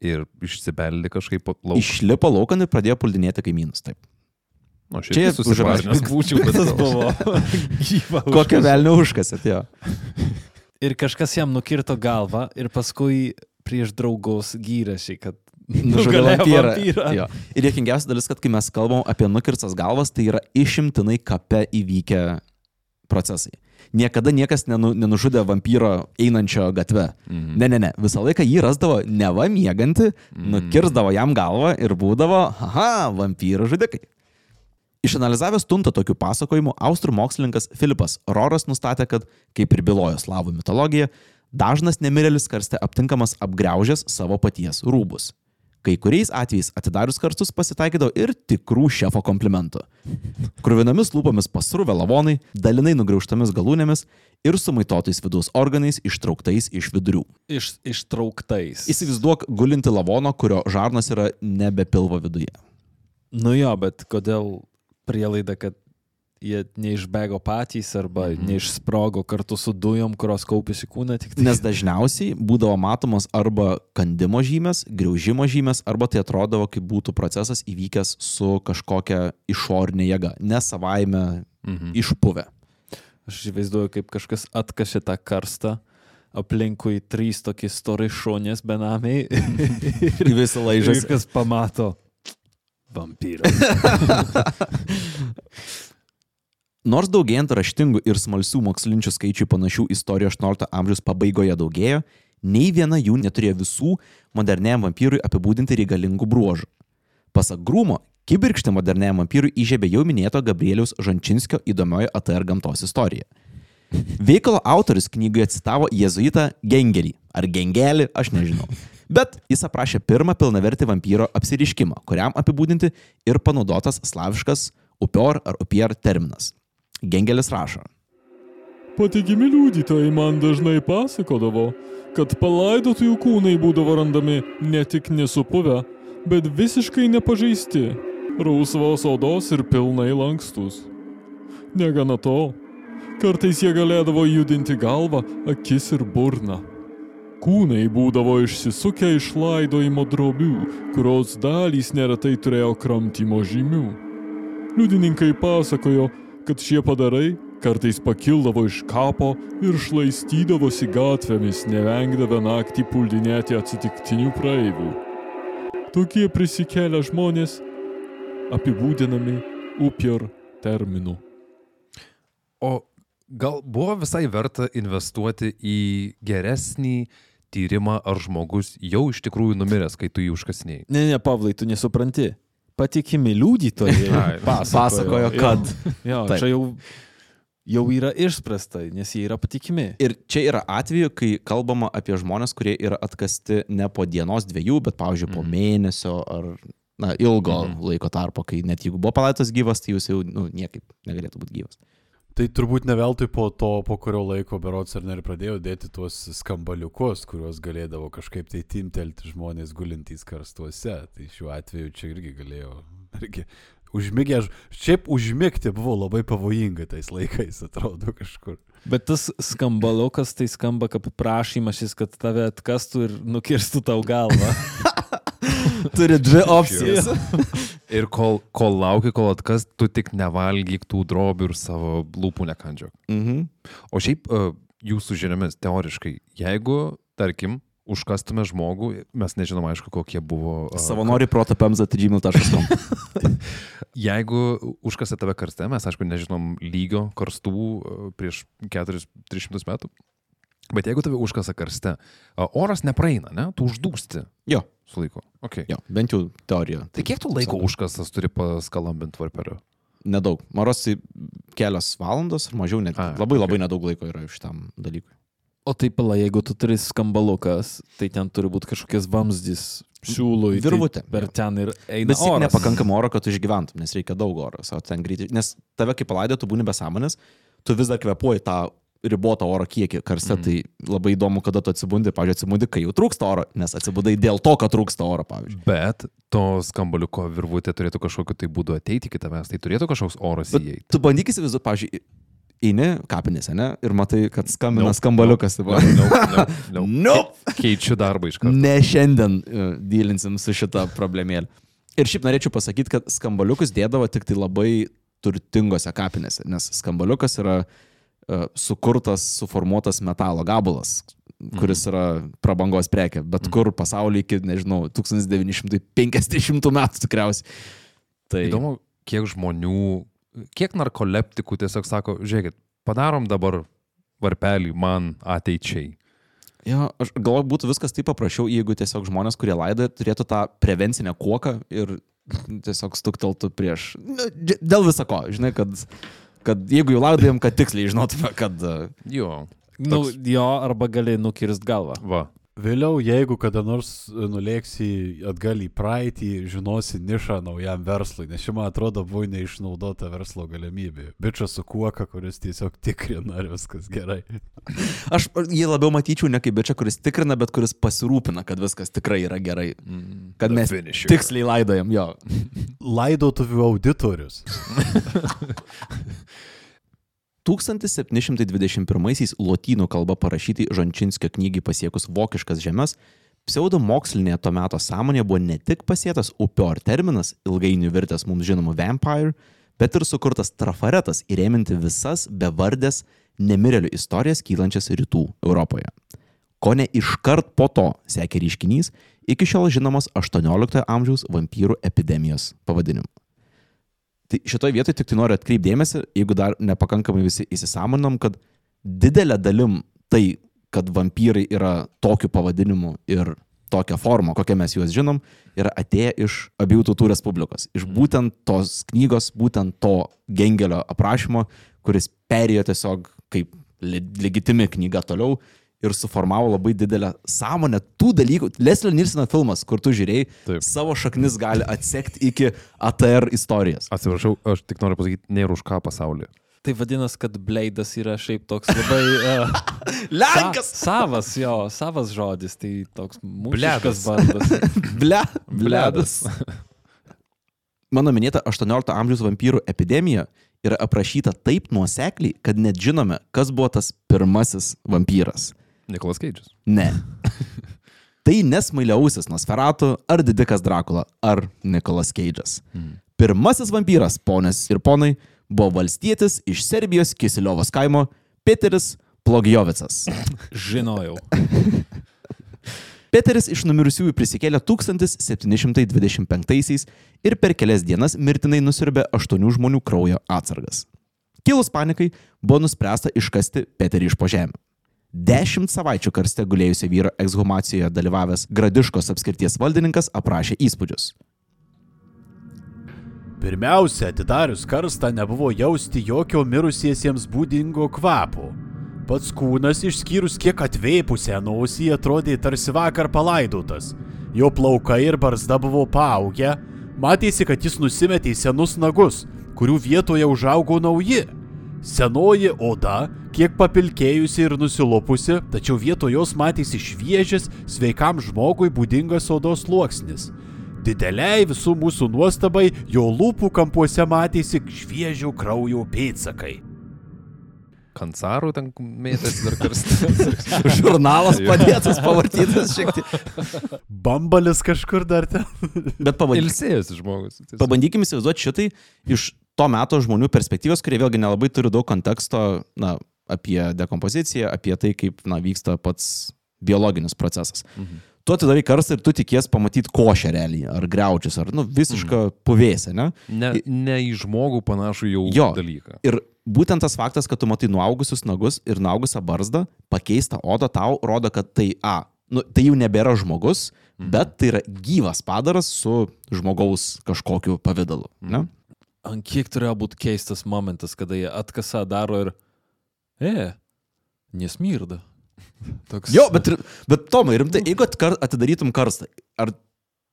ir išsibeldė kažkaip lauk. Išlipo laukan ir pradėjo puldinėti kaimynus. Taip. Šiaip čia susipažinęs būčiau, bet tas buvo. <laughs> Kokią velnį užkasėt jo. <laughs> Ir kažkas jam nukirto galvą ir paskui prieš draugus gyrėsi, kad <laughs> nužudė vampyrą. Jo. Ir dėkingiausia dalis, kad kai mes kalbam apie nukirtas galvas, tai yra išimtinai kape įvykę procesai niekada niekas nenu, nenužudė vampyro einančio gatve. Mhm. Ne, ne, ne. Visą laiką jį rasdavo neva mėgantį, mhm. nukirzdavo jam galvą ir būdavo, aha, vampyro žudikai. Išanalizavęs tuntą tokių pasakojimų, austrų mokslininkas Filipas Roras nustatė, kad, kaip ir bylojo slavų mitologija, dažnas nemirėlis karste aptinkamas apgraužęs savo paties rūbus. Kai kuriais atvejais atidarius karstus pasitaikydavo ir tikrų šefo komplimentų. Kruvinomis lūpomis pasruvę lavonai, dalinai nugriauštomis galūnėmis ir sumaitotais vidaus organais ištrauktais iš vidurių. Iš, ištrauktais. Įsivaizduok gulinti lavono, kurio žarnas yra nebe pilvo viduje. Nu jo, bet kodėl prielaida, kad jie neišbėgo patys arba mhm. neišsprogo kartu su dujom, kurios kaupėsi kūne tik tai. Nes dažniausiai būdavo matomos arba kandimo žymės, greužimo žymės, arba tai atrodavo, kaip būtų procesas įvykęs su kažkokia išorinė jėga, ne savaime mhm. išpuvę. Aš įsivaizduoju, kaip kažkas atkašė tą karstą aplinkui trys tokie stori šonės benamiai. <laughs> ir visą laižą. Viskas pamato. Vampyras. <laughs> Nors daugėjant raštingų ir smalsių mokslinčių skaičių panašių istorijų 18 amžiaus pabaigoje daugėjo, nei viena jų neturėjo visų moderniam vampyrui apibūdinti reikalingų bruožų. Pasak Grūmo, kibirkštį moderniam vampyrui įžiebė jau minėto Gabrieliaus Žančinskio įdomioji ATR gamtos istorija. Veikalo autorius knygoje citavo jėzuitą Gengelį, ar Gengelį, aš nežinau. Bet jis aprašė pirmą pilnavertį vampyro apsiriškimą, kuriam apibūdinti ir panaudotas slaviškas upior ar upier terminas. Gengelis rašo. Patikimi liudytojai man dažnai pasakodavo, kad palaidotųjų kūnai būdavo randami ne tik nesupuvę, bet visiškai nepažeisti. rausvos odos ir pilnai lankstus. Negana to, kartais jie galėdavo judinti galvą, akis ir burną. Kūnai būdavo išsisukę iš laidojimo drobių, kurios dalys neretai turėjo kramtymo žymių. Liudininkai pasakojo, kad šie padarai kartais pakildavo iš kapo ir šlaistydavosi gatvėmis, nevengdavę naktį puldinėti atsitiktinių praeivių. Tokie prisikėlę žmonės apibūdinami upjor terminu. O gal buvo visai verta investuoti į geresnį tyrimą, ar žmogus jau iš tikrųjų numiręs, kai tu jį užkasniai. Ne, ne, Pavlai, tu nesupranti. Patikimi liudytojai <laughs> Ai, <laughs> Pasakojo, kad. Jo, Taip. čia jau, jau yra išspręsta, nes jie yra patikimi. Ir čia yra atveju, kai kalbama apie žmonės, kurie yra atkasti ne po dienos dviejų, bet, pavyzdžiui, po mėnesio ar na, ilgo laiko tarpo, kai net jeigu buvo palaitas gyvas, tai jūs jau nu, niekaip negalėtų būti gyvas. Tai turbūt ne veltui po to, po kurio laiko berots ar ne ir pradėjo dėti tuos skambaliukus, kuriuos galėdavo kažkaip tai timtelti žmonės gulintys karstuose. Tai šiuo atveju čia irgi galėjo. Irgi užmigę, šiaip užmigti buvo labai pavojinga tais laikais, atrodo kažkur. Bet tas skambalukas tai skamba kaip prašymas, kad tave atkastų ir nukirstų tau galvą. <laughs> Turi dvi opcijas. <laughs> Ir kol, kol lauki, kol atkas, tu tik nevalgyk tų drobių ir savo lūpų nekandžiok. Mhm. O šiaip e, jūsų žiniomis, teoriškai, jeigu, tarkim, užkastume žmogų, mes nežinom, aišku, kokie buvo. e, Savanori protopemza.gmail.com. <laughs> Jeigu užkasė tave karste, mes aišku nežinom lygio karstų e, prieš 400-300 metų. Bet jeigu tave užkasa karste, oras nepraeina, ne? Tu uždūsti Jo, su laiku. Okay. jo, bent jau teorija. Tai kiek tu laiko užkastas turi paskalambinti varpeliu? Nedaug. Marosi kelios valandos ar mažiau, net. A, labai okay. labai nedaug laiko yra šitam dalykui. O taip, pala, jeigu tu turi skambalukas, tai ten turi būti kažkokias vamzdys, siūlui. Virvutė. Tai per ten ir eina. Tik oras. nepakankamai oro, kad tu išgyventum, nes reikia daug oro. O ten greitai. Nes tave kaip palaidė, tu būni be sąmonės, tu vis dar kvepuoji tą ribotą oro kiekį karste, mm. tai labai įdomu, kada tu atsibundi, pavyzdžiui, atsibundi, kai jau trūksta oro, nes atsibudai dėl to, kad trūksta oro, pavyzdžiui. Bet to skambaliuko virvutė turėtų kažkokiu tai būdu ateiti iki tavęs, tai turėtų kažkoks oras įeiti. tu bandyk įsivaizduoti, pavyzdžiui, eini kapinėse, ne? Ir matai, kad skambina Nope, skambaliukas. No, No, no, no, <laughs> no. nope. Keičiu darbą iš karto. Ne šiandien uh, dylinsim su šitą problemėlę. Ir šiaip norėčiau pasakyti, kad skambaliukus dėdavo tik tai labai turtingose kapinėse, nes skambaliukas yra uh, sukurtas, suformuotas metalo gabalas, kuris yra prabangos prekė, bet kur pasaulyje iki, nežinau, 1950 metų tikriausiai. Tai Įdomu, kiek žmonių, kiek narkoleptikų tiesiog sako, žiūrėkit, padarom dabar varpelį man ateičiai. Jo, aš galvoju, būtų viskas taip paprasčiau, jeigu tiesiog žmonės, kurie laidoja, turėtų tą prevencinę kuoką ir tiesiog stukteltų prieš. Nu, dėl visako, žinai, kad, kad jeigu jau laidojam, kad tiksliai žinotume, kad... uh, Jo. Nu, Toks- jo, arba gali nukirst galvą. Va. Vėliau, jeigu kada nors e, nulėksi atgal į praeitį, žinosi nišą naujam verslui, nes čia man atrodo buvo neišnaudota verslo galimybė. Bičias su kuoka, kuris tiesiog tikrina, ar viskas gerai. <laughs> Aš jį labiau matyčiau ne kaip bičia, kuris tikrina, bet kuris pasirūpina, kad viskas tikrai yra gerai. Kad mes tiksliai laidojam, jo. Laidotuvių auditorius. <laughs> 1721-aisiais lotynų kalba parašyti Žančinskio knygai pasiekus vokiškas žemės, pseudomokslinėje to meto sąmonėje buvo ne tik pasėtas upior terminas, ilgainiui virtęs mums žinomu vampire, bet ir sukurtas trafaretas įrėminti visas bevardės nemirėlių istorijas kylančias rytų Europoje. Ko ne iškart po to sekė reiškinys iki šiol žinomas 18 amžiaus vampyrų epidemijos pavadinimu. Tai šitoje vietoje tik tai noriu atkreipdėmėsi, jeigu dar nepakankamai visi įsisamonom, kad didelė dalim tai, kad vampyrai yra tokiu pavadinimu ir tokia forma, kokią mes juos žinom, yra atėję iš abiejų tautų respublikos. Iš būtent tos knygos, būtent to gengelio aprašymo, kuris perėjo tiesiog kaip le- legitimi knyga toliau ir suformavo labai didelę sąmonę tų dalykų. Leslio Nilsino filmas, kur tu žiūrėjai, Taip. savo šaknis gali atsekti iki ATR istorijos. Atsiprašau, aš tik noriu pasakyti, nėra už ką pasaulyje. Tai vadinasi, kad bleidas yra šiaip toks labai... Uh, <laughs> Lenkas! Sa, savas, jo, savas žodis, tai toks mūšiškas bandas. <laughs> Ble, bledas. Mano minėta 18 amžiaus vampyrų epidemija yra aprašyta taip nuosekliai, kad net žinome, kas buvo tas pirmasis vampyras. Nikolas Keidžas. Ne. <laughs> tai nesmailiausias Nosferatu, ar Didikas Drakula, ar Nikolas Keidžas. Pirmasis vampyras, ponės ir ponai, buvo valstietis iš Serbijos Kisiliovos kaimo Peteris Plogijovicas. <laughs> Žinojau. <laughs> Peteris iš numirusiųjų prisikėlė 1725 ir per kelias dienas mirtinai nusirbė aštuonių žmonių kraujo atsargas. Kilus panikai buvo nuspręsta iškasti Peterį iš po žemę. Dešimt savaičių karste gulėjusio vyro ekshumacijoje dalyvavęs Gradiškos apskirties valdininkas aprašė įspūdžius. Pirmiausia, atidarius karstą nebuvo jausti jokio mirusiesiems būdingo kvapo. Pats kūnas, išskyrus kiek atvėpusią nosį, atrodė tarsi vakar palaidotas. Jo plaukai ir barzda buvo paaugę, matėsi, kad jis nusimetė senus nagus, kurių vietoje užaugo nauji. Senoji oda, kiek papilkėjusi ir nusilopusi, tačiau vietoj jos matėsi šviežias, sveikam žmogui būdingas odos sluoksnis. Dideliai visų mūsų nuostabai jo lūpų kampuose matėsi šviežio kraujo pėtsakai. Kansarų ten mėtėsi dar karstas. <laughs> Žurnalas padėtas, pavartytas šiek tiek. Bambalis kažkur dar ten. Bet pabandyk, Ilsėjosi žmogus. tiesiog. pabandykime įsivaizduoti šitai iš to meto žmonių perspektyvos, kurie vėlgi nelabai turi daug konteksto na, apie dekompoziciją, apie tai, kaip na, vyksta pats biologinis procesas. Mhm. Tu atidarai karstą ir tu tikies pamatyti košę realiai, ar greučius, ar nu, visišką mhm. puvėsę, ne? Ne, ne į žmogų panašų jau Jo. dalyką. Ir būtent tas faktas, kad tu matai nuaugusius nagus ir nuaugusią barzdą, pakeistą odą tau rodo, kad tai A. Nu, tai jau nebėra žmogus, mhm. bet tai yra gyvas padaras su žmogaus kažkokiu pavydalu. Ne? Ant kiek turėjo būti keistas momentas, kada jie atkasa daro ir... E, nesmirda. Toks... Jo, bet, bet Tomai, rimtai, jeigu atidarytum karstą, ar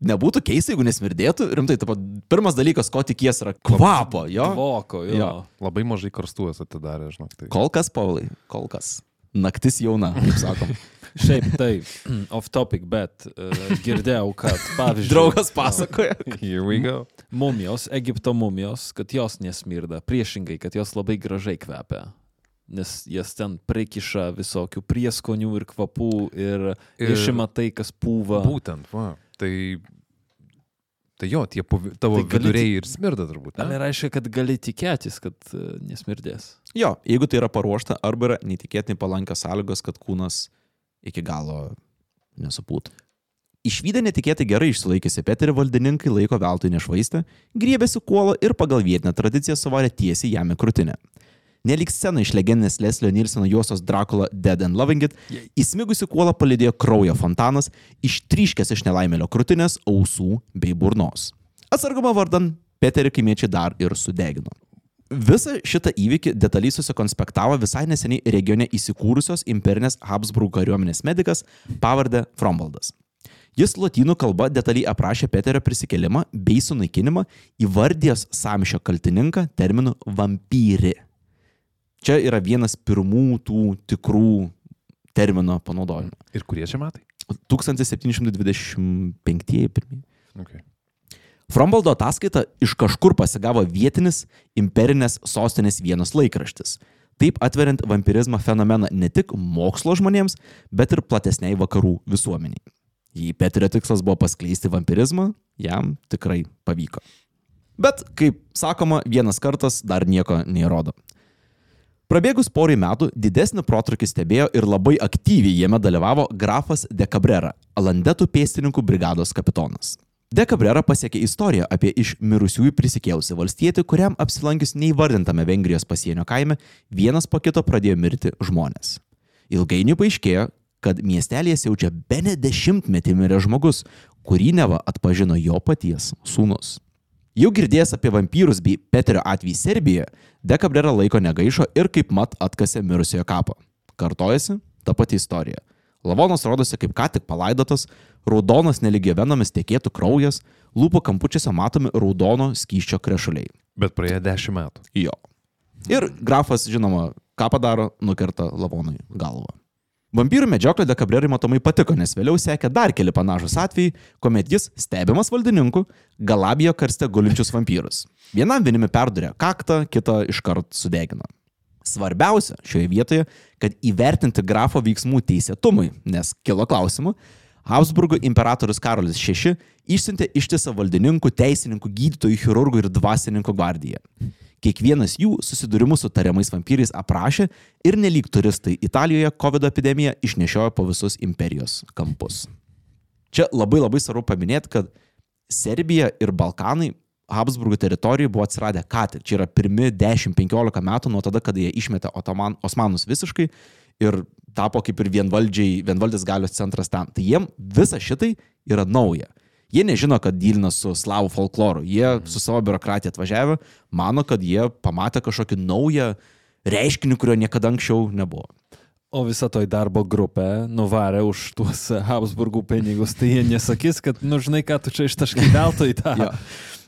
nebūtų keista, jeigu nesmirdėtų? Rimtai, taip pat pirmas dalykas, ko tikies, yra kvapo, jo? Voko, jo. Jo. Labai mažai karstuos atidarė, žinok. Tai. Kol kas, Paulai, kol kas. Naktis jauna, kaip sakom. <laughs> Šiaip taip, <clears throat> off topic, bet uh, girdėjau, kad <laughs> pavyzdžiui... Draugas pasakoja. <laughs> Here we go. Mumijos, Egipto mumijos, kad jos nesmirda, priešingai, kad jos labai gražiai kvepia. Nes jas ten prikiša visokių prieskonių ir kvapų ir, ir išima tai, kas pūva. Būtent, va. Tai, tai jo, tie puvi, tavo Tai tai gali viduriai ir smirda turbūt. Tai reiškia, kad gali tikėtis, kad uh, nesmirdės. Jo, jeigu tai yra paruošta, arba yra neįtikėtinai palankios sąlygos, kad kūnas iki galo nesupūtų. Išvykę netikėtai gerai išsilaikysi Peterį valdininkai laiko veltui nešvaistę, griebėsi kuolą ir pagal vietinę tradiciją suvarė tiesiai jam į krūtinę. Nelik scena iš legendinės Leslio Nilsono juostos Dracula Dead and Loving It, įsmigusi kuolą palidėjo kraujo fontanas, ištryškęs iš nelaimėlio krūtinės, ausų bei burnos. Atsargumo vardan Peterį kaimiečiai dar ir sudegino. Visą šitą įvykį detaliai susikonspektavo visai neseniai regione įsikūrusios imperinės Habsburg kariuomenės medikas pavardę Frombaldas. Jis lotynų kalba detaliai aprašė Peterio prisikelimą bei sunaikinimą, įvardijęs samšio kaltininką terminu vampyri. Čia yra vienas pirmų tų tikrų termino panaudojimų. Ir kurie čia metai? 1725 pirmieji. Okay. Frombaldo ataskaita iš kažkur pasigavo vietinis imperinės sostinės vienas laikraštis. Taip atveriant vampirizmo fenomeną ne tik mokslo žmonėms, bet ir platesniai vakarų visuomeniai. Jei Peterio tikslas buvo paskleisti vampirizmą, jam tikrai pavyko. Bet, kaip sakoma, vienas kartas dar nieko neįrodo. Prabėgus porai metų didesnį protrukį stebėjo ir labai aktyviai jame dalyvavo grafas De Cabrera, Alandetų pėstininkų brigados kapitonas. De Cabrera pasiekė istoriją apie iš mirusiųjų prisikėlusi valstietį, kuriam apsilankius neįvardintame Vengrijos pasienio kaime, vienas po kito pradėjo mirti žmonės. Ilgainiui paaiškėjo, kad miestelėje siaučia be ne dešimtmetį mirė žmogus, kurį neva atpažino jo paties sūnus. Jau girdėjęs apie vampyrus bei Peterio atvejį Serbijoje, De Cabrera laiko negaišo ir kaip mat atkasė mirusiojo kapą. Kartojasi ta pati istorija. Lavonas rodosi kaip ką tik palaidotas, raudonas neligio venomis tekėtų kraujas, lūpų kampučiuose matomi raudono skyščio krešuliai. Bet praėjo dešimt metų. Jo. Ir grafas, žinoma, ką padaro, nukerta lavonui galvą. Vampyrų medžioklė Dekabrerai matomai patiko, nes vėliau sekė dar keli panašus atvejai, kuomet jis, stebimas valdininku, galabijo karste gulinčius vampyrus. Vienam vienimi perdurė kaktą, kitą iškart sudegino. Svarbiausia šioje vietoje, kad įvertinti grafo veiksmų teisėtumui, nes kilo klausimų, Habsburgo imperatorius Karolis VI išsiuntė ištisą valdininkų, teisininkų, gydytojų, chirurgų ir dvasininkų gvardiją. Kiekvienas jų susidūrimų su tariamais vampyrais aprašė ir nelik turistai Italijoje COVID epidemiją išnešiojo po visus imperijos kampus. Čia labai labai svarbu paminėti, kad Serbija ir Balkanai Habsburgo teritorijoje buvo atsiradę ką tik. Čia yra pirmi 10-15 metų nuo tada, kada jie išmetė Otoman, Osmanus visiškai ir tapo kaip ir vienvaldžiai, vienvaldės galios centras ten. Tai jiem visa šitai yra nauja. Jie nežino, kad dylina su slavų folkloru. Jie su savo biurokratija atvažiavę, mano, kad jie pamatė kažkokį naują reiškinį, kurio niekada anksčiau nebuvo. O visa toj darbo grupė nuvarė už tuos Habsburgų pinigus, tai jie nesakys, kad, nu žinai, ką tu čia ištaškai veltui tą.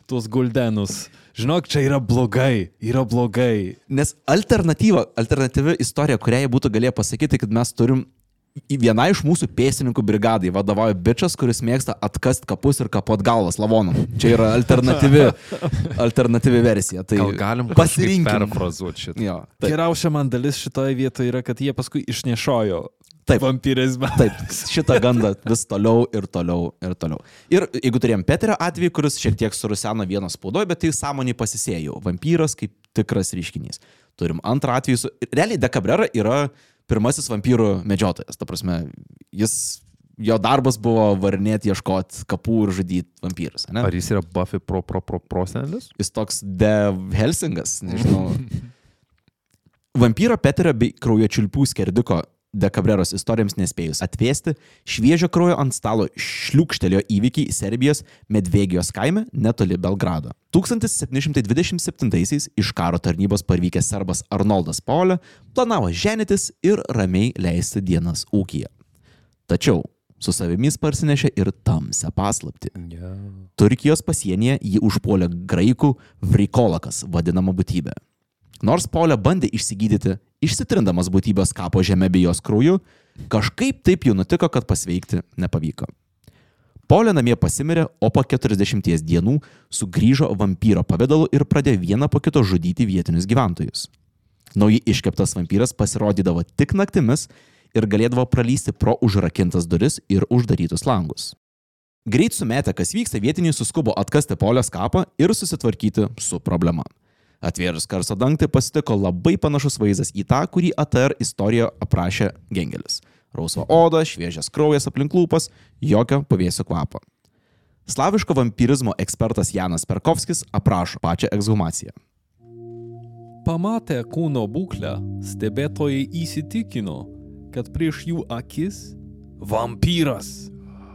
Tuos guldenus. Žinok, čia yra blogai, yra blogai. Nes alternatyva, alternatyvi istorija, kurią jie būtų galėję pasakyti, kad mes turim į vieną iš mūsų pėsininkų brigadai vadovauja bičias, kuris mėgsta atkast kapus ir kapot galvas lavonam. Čia yra alternatyvi, <laughs> alternatyvi versija. Tai Gal galim pasirinkti. perfrazuoti šitą. Jo, taip, Geriausia man dalis šitoje vietoje yra, kad jie paskui išnešojo Taip. vampirizmą. taip, šitą gandą vis toliau ir toliau ir toliau. Ir jeigu turėjom Peterio atvejį, kuris šiek tiek suruseno vieną spaudoje, bet tai sąmonį pasisėjau. Vampyras kaip tikras reiškinys. Turim antrą atvejį. Su... Realiai Dekabrera yra pirmasis vampyrų medžiotojas. Ta prasme, jis, jo darbas buvo varinėti, ieškoti kapų ir žudyti vampyrus. ane? Ar jis yra Buffy pro, pro, pro, prosenelis? Jis toks de Helsingas, nežinau. <laughs> Vampyro Peterio bei kraujo čiulpių skerdiko Dekabreros istorijoms nespėjus atvėsti, šviežio kraujo ant stalo šliūkštelėjo įvykiai Serbijos Medvegijos kaime netoli Belgrado. 1727-aisiais iš karo tarnybos parvykęs serbas Arnoldas Paulė planavo ženytis ir ramiai leisti dienas ūkiją. Tačiau su savimi parsinešė ir tamsią paslapti. Yeah. Turkijos pasienyje jį užpuolė graikų vrikolakas, vadinama būtybė. Nors Paulė bandė išsigydyti, išsitrindamas būtybės kapo žemė bei jos krauju, kažkaip taip jau nutiko, kad pasveikti nepavyko. Paulė namie pasimirė, o po 40 dienų sugrįžo vampyro pavydalu ir pradėjo vieną po kito žudyti vietinius gyventojus. Naujai iškeptas vampyras pasirodydavo tik naktimis ir galėdavo pralysti pro užrakintas duris ir uždarytus langus. Greit sumetę, kas vyksta, vietiniai suskubo atkasti Paulės kapą ir susitvarkyti su problema. Atvėrus karsto dangtį pasitiko labai panašus vaizdas į tą, kurį ATR istorijoje aprašė Gengelis. Rausva oda, šviežias kraujas aplink lūpas, jokio pavėsio kvapo. Slaviško vampirizmo ekspertas Janas Perkovskis aprašo pačią ekshumaciją. Pamatę kūno būklę, stebėtojai įsitikino, kad prieš jų akis vampyras.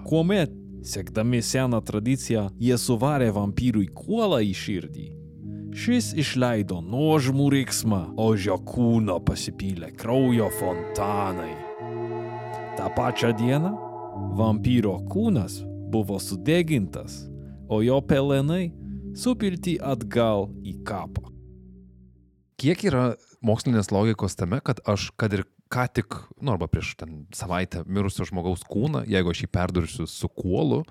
Kuomet, sekdami seną tradiciją, jie suvarė vampyrui kuolą į širdį. Šis išleido nuožmų riksmą, o jo kūno pasipylė kraujo fontanai. Ta pačią dieną vampyro kūnas buvo sudegintas, o jo pelenai supilti atgal į kapą. Kiek yra mokslinės logikos tame, kad aš, kad ir ką tik, nu arba prieš ten savaitę mirusio žmogaus kūną, jeigu aš jį perdursiu su kuolu,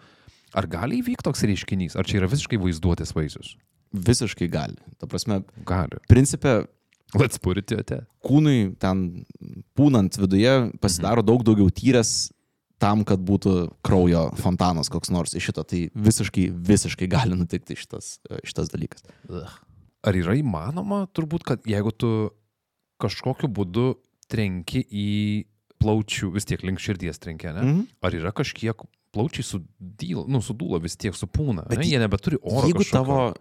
ar gali įvykti toks reiškinys, ar čia yra visiškai vaizduotės vaisius? Visiškai gali. Ta prasme, Gali. principė, Let's put it it. kūnui ten pūnant viduje pasidaro daug daugiau tyręs tam, kad būtų kraujo fontanas koks nors iš šito. Tai visiškai, visiškai gali nutikti šitas, šitas dalykas. Ar yra įmanoma, turbūt, kad jeigu tu kažkokiu būdu trenki į plaučių, vis tiek link širdies trenkia, ne? Mhm. Ar yra kažkiek plaučiai sudyla, nu, sudūla vis tiek supūna, Bet ne? Jie nebeturi oro. Jeigu kažkokio. tavo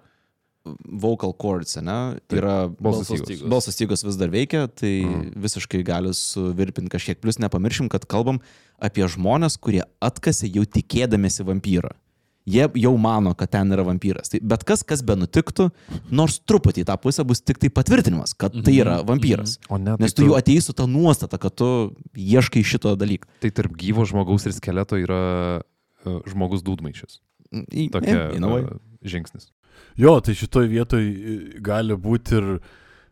vocal cords, ne, yra balso balso stygos. balsas stygos vis dar veikia, tai Mhm. visiškai gali suvirpinti kažkiek. Plus nepamiršim, kad kalbam apie žmonės, kurie atkasi jau tikėdamėsi vampyrą. Jie jau mano, kad ten yra vampyras. Tai bet kas, kas be nutiktų, nors truputį į tą pusę bus tik tai patvirtinimas, kad tai yra vampyras. O ne, Nes tai tu jau ateisi su tą nuostatą, kad tu ieškai šito dalyko. Tai tarp gyvo žmogaus ir skeleto yra uh, žmogus dūdmaišis. Tokia uh, žingsnis. Jo, tai šitoj vietoj e, gali būti ir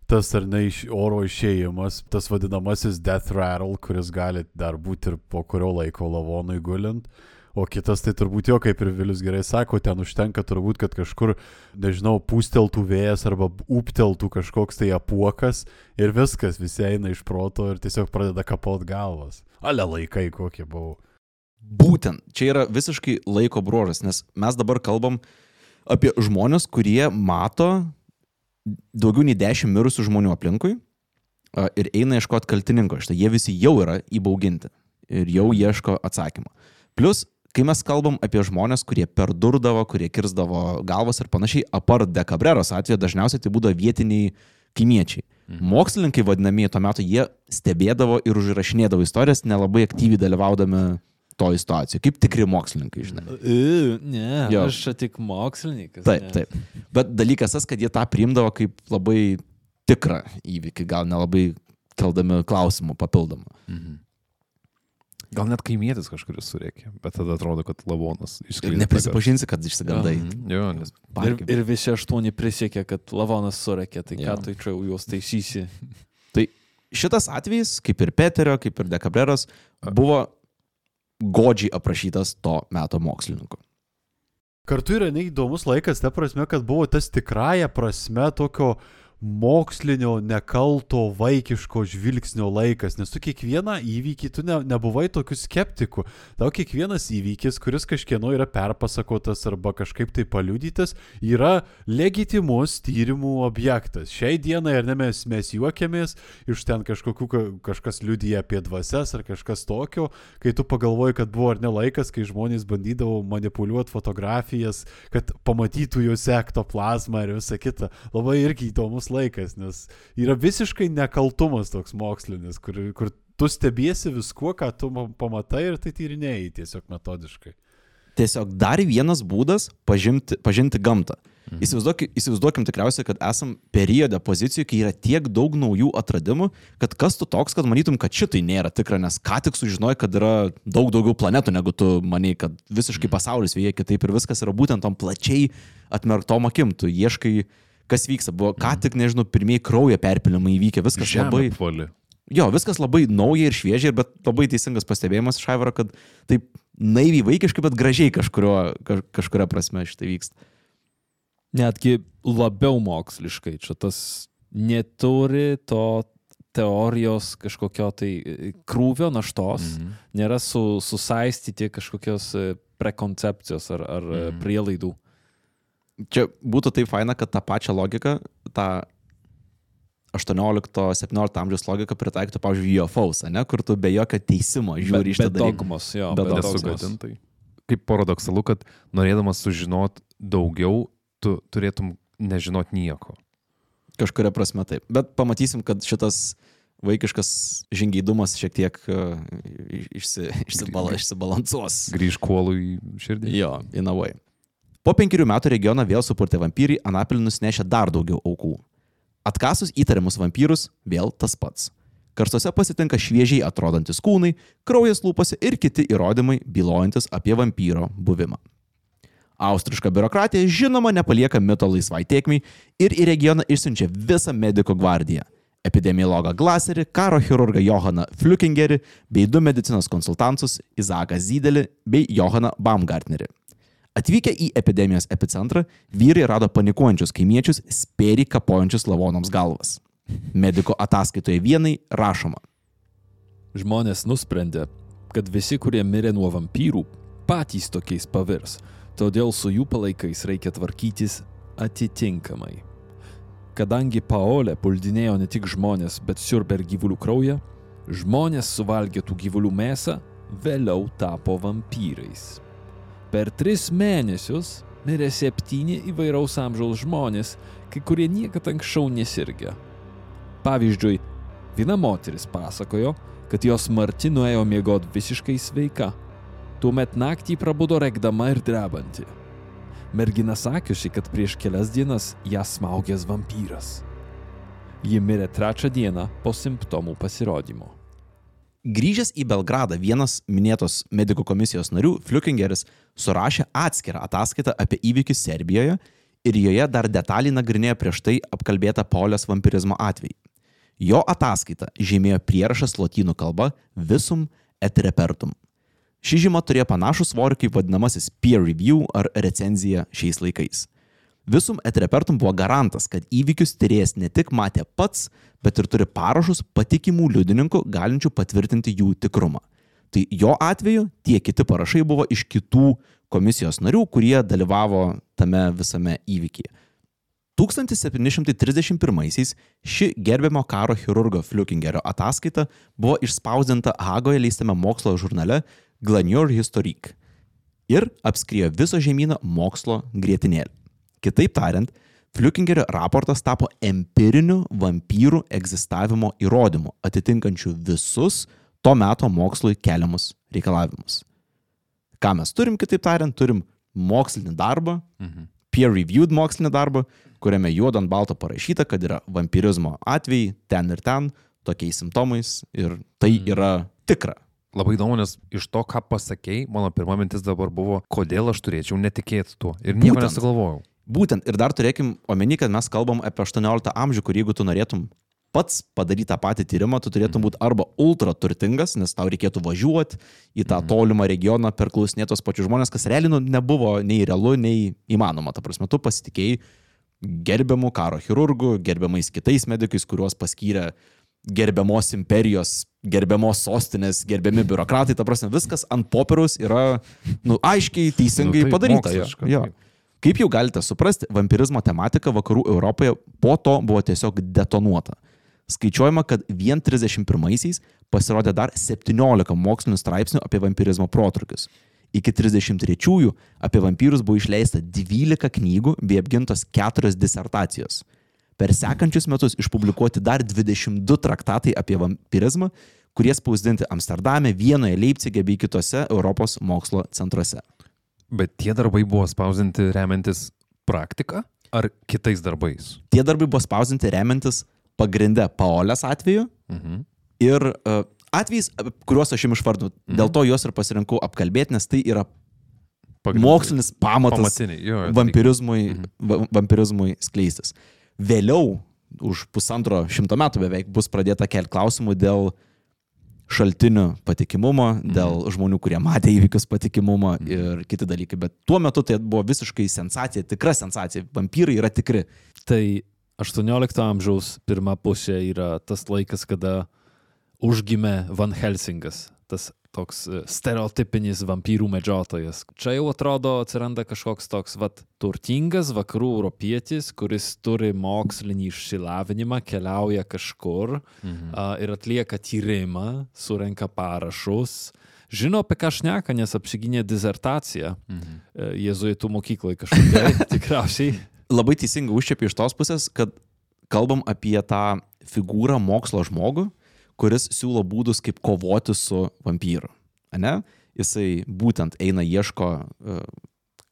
tas ar ne iš oro išėjimas, tas vadinamasis death rattle, kuris gali dar būti ir po kurio laiko lavonui gulint. O kitas tai turbūt jo, kaip ir Vilius gerai sako, ten užtenka turbūt, kad kažkur, nežinau, pūsteltų vėjas arba upteltų kažkoks tai apuokas ir viskas, visi eina iš proto ir tiesiog pradeda kapot galvas. Ale laikai kokie buvo. Būtent, čia yra visiškai laiko bruožas, nes mes dabar kalbam apie žmonės, kurie mato daugiau nei 10 mirusių žmonių aplinkui ir eina ieškoti kaltininko. Štai jie visi jau yra įbauginti ir jau ieško atsakymo. Plus, kai mes kalbam apie žmonės, kurie perdurdavo, kurie kirzdavo galvas ir panašiai, apart dekabreros atveju dažniausiai tai būdavo vietiniai kaimiečiai. Mokslininkai vadinamieji tuo metu jie stebėdavo ir užrašinėdavo istorijas, nelabai aktyviai dalyvaudami to situacijoje, kaip tikri mokslininkai, žinai. Ne, Jo. aš čia tik mokslininkas. Taip, ne. taip. Bet dalykas tas, kad jie tą priimdavo kaip labai tikrą įvykį, gal nelabai keldami klausimų papildomų. Gal net kaimietis kažkuris surėkė, bet tada atrodo, kad lavonas išskleidė. neprisipažinsi, kad išsigandai. Mhm, Jo, nes Ir, ir visi aštuoni prisiekė, kad lavonas surekė, tai ką Jo. tu čia juos taisysi. Tai šitas atvejis, kaip ir Peterio, kaip ir Dekabreros, buvo godžiai aprašytas to meto mokslininko. Kartu yra neįdomus laikas, ta prasme, kad buvo tas tikrąją prasme tokio mokslinio, nekalto, vaikiško žvilgsnio laikas, nes tu kiekvieną įvykį, tu ne, nebuvai tokių skeptikų. Tau kiekvienas įvykis, kuris kažkieno yra perpasakotas arba kažkaip tai paliudytas, yra legitimus tyrimų objektas. Šiai dienai, ar ne mes, mes juokiamės, iš ten kažkokių, ka- kažkas liudyja apie dvasias ar kažkas tokio, kai tu pagalvoji, kad buvo ar ne laikas, kai žmonės bandydavo manipuliuoti fotografijas, kad pamatytų juose ektoplazmą ir visą kitą. Labai irgi įdomus laikas, nes yra visiškai nekaltumas toks mokslinis, kur, kur tu stebiesi viskuo, ką tu ma- pamatai ir tai tyrinėjai tiesiog metodiškai. Tiesiog dar vienas būdas pažinti, pažinti gamtą. Mhm. Įsivaizduokim, įsivaizduokim tikriausiai, kad esam periode pozicijų, kai yra tiek daug naujų atradimų, kad kas tu toks, kad manytum, kad šitai nėra tikra, nes ką tik sužinojai, kad yra daug daugiau planetų, negu tu manai, kad visiškai pasaulis veikia kitaip ir viskas yra būtent tom plačiai atmerktom akim. Tu ieškai, kas vyksta. Buvo ką tik, nežinau, pirmieji kraujo perpilimai įvykę, viskas žemė labai... apvali. Jo, viskas labai nauja ir šviežia, bet labai teisingas pastebėjimas iš Aivaro, kad taip naiviai vaikiškai, bet gražiai kažkurio, kaž, kažkuria prasme šitai vyksta. Netgi labiau moksliškai. Čia tas neturi to teorijos kažkokio tai e, krūvio naštos, Mhm. nėra su, susaistyti kažkokios e, prekoncepcijos ar, ar mhm. prielaidų. Čia būtų taip faina, kad tą pačią logiką, tą 18-17 amžiaus logiką pritaikytų, pavyzdžiui, UFOs, ne, kur tu be jokio teisimo žiūri iš dalyką. dogmos, jo, Be be dogmos. Kaip paradoksalu, kad norėdamas sužinot daugiau, tu turėtum nežinot nieko. Kažkuria prasme taip. Bet pamatysim, kad šitas vaikiškas žingeidumas šiek tiek uh, išsi, išsibala, išsibalansuos. Grįž kuolų į širdį. Jo, in a way. Po penkerių metų regioną vėl supurtė vampyrai, Anapilį nusinešė dar daugiau aukų. Atkasus įtariamus vampyrus, vėl tas pats. Karstuose pasitinka šviežiai atrodantis kūnai, kraujas lūpose ir kiti įrodymai bylojantis apie vampyro buvimą. Austriška biurokratija žinoma nepalieka mito laisvai tiekmiai ir į regioną išsiunčia visą mediko gvardiją - epidemiologą Glaserį, karo chirurgą Johaną Flukingerį bei du medicinos konsultantus - Izaką Zydelį bei Johaną Baumgartnerį. Atvykę į epidemijos epicentrą, vyrai rado panikuojančius kaimiečius, spėri kapojančius lavonams galvas. Mediko ataskaitoje vienai rašoma. Žmonės nusprendė, kad visi, kurie mirė nuo vampyrų, patys tokiais pavirs, todėl su jų palaikais reikia tvarkytis atitinkamai. Kadangi Paolė puldinėjo ne tik žmonės, bet siurbė ir gyvulių kraują, žmonės suvalgė tų gyvulių mėsą, vėliau tapo vampyrais. Per tris mėnesius mirė septyni įvairaus amžiaus žmonės, kai kurie niekada anksčiau nesirgė. Pavyzdžiui, viena moteris pasakojo, kad jos Marti nuėjo miegoti visiškai sveika. Tuomet naktį prabudo regdama ir drebanti. Mergina sakiusi, kad prieš kelias dienas ją smaugęs vampyras. Ji mirė trečią dieną po simptomų pasirodymo. Grįžęs į Belgradą vienas minėtos medikų komisijos narių, Flukingeris, surašė atskirą ataskaitą apie įvykius Serbijoje ir joje dar detaliai nagrinėjo prieš tai apkalbėtą Paulės vampirizmo atvejį. Jo ataskaita žymėjo prierašas lotynų kalba visum et repertum. Ši žyma turėjo panašų svorį kaip vadinamasis peer review ar recenzija šiais laikais. Visum et repertum buvo garantas, kad įvykius tyrėjas ne tik matė pats, bet ir turi parašus patikimų liudininkų, galinčių patvirtinti jų tikrumą. Tai jo atveju tie kiti parašai buvo iš kitų komisijos narių, kurie dalyvavo tame visame įvykyje. 1731-aisiais ši gerbiamo karo chirurgo Fliukingerio ataskaita buvo išspausdinta Hagoje leistame mokslo žurnale Glanior Historique ir apskriejo viso žemyną mokslo grėtinėlį. Kitaip tariant, Fliukingerio raportas tapo empiriniu vampyrų egzistavimo įrodymu, atitinkančiu visus to meto mokslui keliamus reikalavimus. Ką mes turim, kitaip tariant, turim mokslinį darbą, mhm. peer-reviewed mokslinį darbą, kuriame juodo ant balto parašyta, kad yra vampirizmo atvejai ten ir ten, tokiais simptomais ir tai Mhm. yra tikra. Labai įdomu, nes iš to, ką pasakėjai, mano pirma mintis dabar buvo, kodėl aš turėčiau netikėti tuo. Ir nieko Būtent. nesugalvojau. Būtent ir dar turėkim omeny, kad mes kalbam apie 18 amžių, kur jeigu tu norėtum pats padaryti tą patį tyrimą, tu turėtum būti arba ultra turtingas, nes tau reikėtų važiuoti į tą tolimą regioną, perklausinėti tos pačius žmonės, kas realiai nu, nebuvo nei realu, nei įmanoma. Ta prasme, tu pasitikėjai gerbiamų karo chirurgų, gerbiamais kitais medikais, kuriuos paskyrė gerbiamos imperijos, gerbiamos sostinės, gerbiami biurokratai. Ta prasme, viskas ant popieriaus yra nu, aiškiai, teisingai Nu, taip, padaryta. jo. moksliška, Jo. taip. Kaip jau galite suprasti, vampirizmo tematika vakarų Europoje po to buvo tiesiog detonuota. Skaičiuojama, kad vien 31-aisiais pasirodė dar 17 mokslinių straipsnių apie vampirizmo protrukius. Iki 33-ųjų apie vampyrus buvo išleista 12 knygų bei apgintos 4 disertacijos. Per sekančius metus išpublikuoti dar 22 traktatai apie vampirizmą, kurie spausdinti Amsterdame, Vienoje, Leipzige bei kitose Europos mokslo centruose. Bet tie darbai buvo spausdinti remiantis praktika ar kitais darbais? Tie darbai buvo spausdinti remiantis pagrindę Paolės atveju Mhm. ir uh, atvejais, apie kuriuos aš jums išvardinu. Mhm. Dėl to juos ir pasirinkau apkalbėti, nes tai yra Pagrindai. mokslinis pamatas jo, jo, vampirizmui, Mhm. va- vampirizmui skleistis. Vėliau, už pusantro šimto metų beveik, bus pradėta kelti klausimų dėl šaltinių patikimumo, Mhm. dėl žmonių, kurie matė įvykius patikimumo ir kiti dalykai. Bet tuo metu tai buvo visiškai sensacija, tikra sensacija. Vampyrai yra tikri. Tai 18 amžiaus pirma pusė yra tas laikas, kada užgimė Van Helsingas, tas toks e, stereotipinis vampyrų medžiotojas. Čia jau atrodo atsiranda kažkoks toks, vat, turtingas vakarų europietis, kuris turi mokslinį išsilavinimą, keliauja kažkur Mhm. a, ir atlieka tyrimą, surenka parašus. Žino, apie ką šneka, nes apsigynė disertaciją Mhm. e, jėzuitų mokykloje kažkokiai, <laughs> tikriausiai. Labai teisingai užčiapi iš tos pusės, kad kalbam apie tą figūrą mokslo žmogų, kuris siūlo būdus, kaip kovoti su vampyru. Ne? Jisai būtent eina, ieško, e,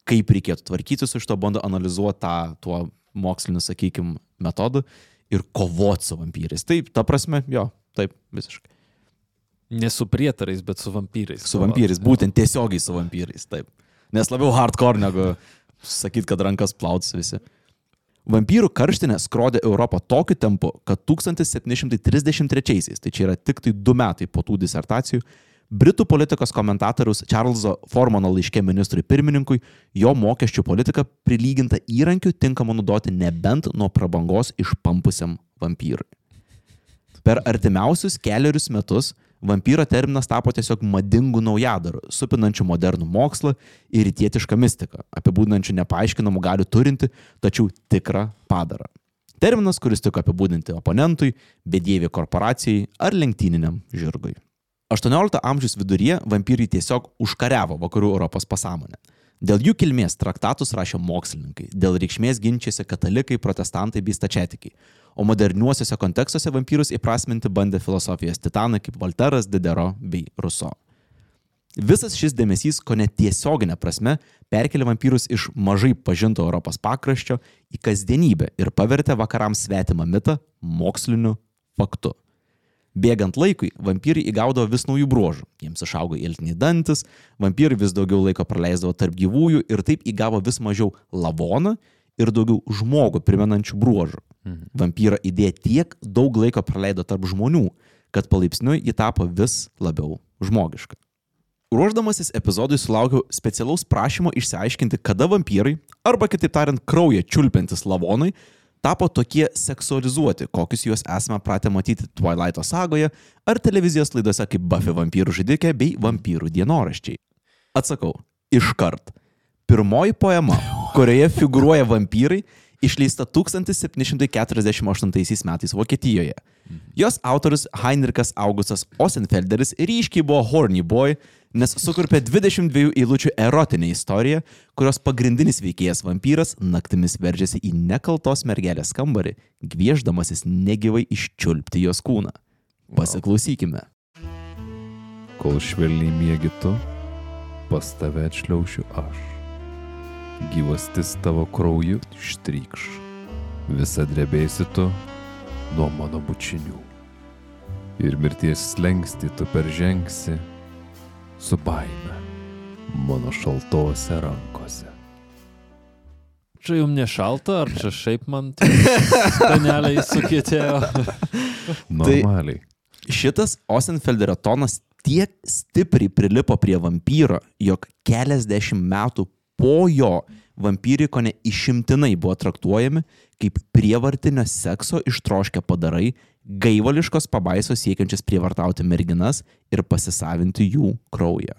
kaip reikėtų tvarkyti su šito, bando analizuoti tą tuo moksliniu, sakykime, metodu ir kovoti su vampyrais. Taip, ta prasme, jo, taip, visiškai. Ne su prietarais, bet su vampyrais. Su vampyrais, būtent tiesiogiai su vampyrais, taip. Nes labiau hardcore negu sakyt, kad rankas plauts visi. Vampyrų karštinė skrodė Europą tokiu tempu, kad 1733-aisiais, tai čia yra tik tai du metai po tų disertacijų, Britų politikos komentatoriaus Čarlzo Formano laiškė ministrui pirmininkui jo mokesčių politika prilyginta įrankiu tinkamu naudoti nebent nuo prabangos išpampusiam vampyrui. Per artimiausius keliarius metus vampyro terminas tapo tiesiog madingu naujadaru, supinančiu modernų mokslą ir rytietišką mistiką, apibūdinančiu nepaaiškinamų galių turinti, tačiau tikrą padarą. Terminas, kuris tik apibūdinti oponentui, bedieviai korporacijai ar lenktyniniam žirgui. 18 amžiaus viduryje vampyrai tiesiog užkariavo vakarų Europos pasąmonę. Dėl jų kilmės traktatus rašė mokslininkai, dėl reikšmės ginčiasi katalikai, protestantai bei stačiatikiai, o moderniuosiuose kontekstuose vampyrus įprasminti bandė filosofijos titanai kaip Volteras, Didero bei Ruso. Visas šis dėmesys, ko net tiesioginė prasme, perkelė vampyrus iš mažai pažinto Europos pakraščio į kasdienybę ir pavertė vakarams svetimą mitą moksliniu faktu. Bėgant laikui, vampyrai įgaudavo vis naujų bruožų. Jiems išaugo iltiniai dantis, vampyrai vis daugiau laiko praleisdavo tarp gyvųjų ir taip įgavo vis mažiau lavoną ir daugiau žmogų primenančių bruožų. Mhm. Vampyro idėja tiek daug laiko praleido tarp žmonių, kad palaipsniui ji tapo vis labiau žmogiška. Ruoždamasis epizodui sulaukiau specialaus prašymo išsiaiškinti, kada vampyrai, arba kitaip tariant, kraują čiulpiantis lavonai, tapo tokie seksualizuoti, kokius juos esame pratę matyti Twilighto sagoje ar televizijos laidose kaip Buffy vampyrų žudikė bei vampyrų dienoraščiai. Atsakau, iškart. Pirmoji poema, kurioje figuruoja vampyrai, išleista 1748 metais Vokietijoje. Jos autorius Heinrichas Augustas Osenfelderis ryškiai buvo horny boy, nes sukurpė 22 eilučių erotinę istoriją, kurios pagrindinis veikėjas vampyras naktimis veržiasi į nekaltos mergelės kambarį, gwieždamasis negyvai iščiulpti jos kūną. Pasiklausykime. Kol švelniai mėgi tu, pas tave atšliaušiu aš. Gyvastis tavo krauju ištrykš. Visa drebėsi tu nuo mano bučinių. Ir mirties slengsti tu peržengsi su baime mano šaltose rankose. Čia jums nešalta, ar čia šiaip man <laughs> paneliai sukietėjo? <laughs> Normaliai. Šitas Osenfelderio tonas tiek stipriai prilipo prie vampyro, jog keliasdešimt metų po jo vampyriko neišimtinai buvo traktuojami kaip prievartinio sekso ištroškę padarai, gaivališkos pabaisos siekiančias prievartauti merginas ir pasisavinti jų kraują.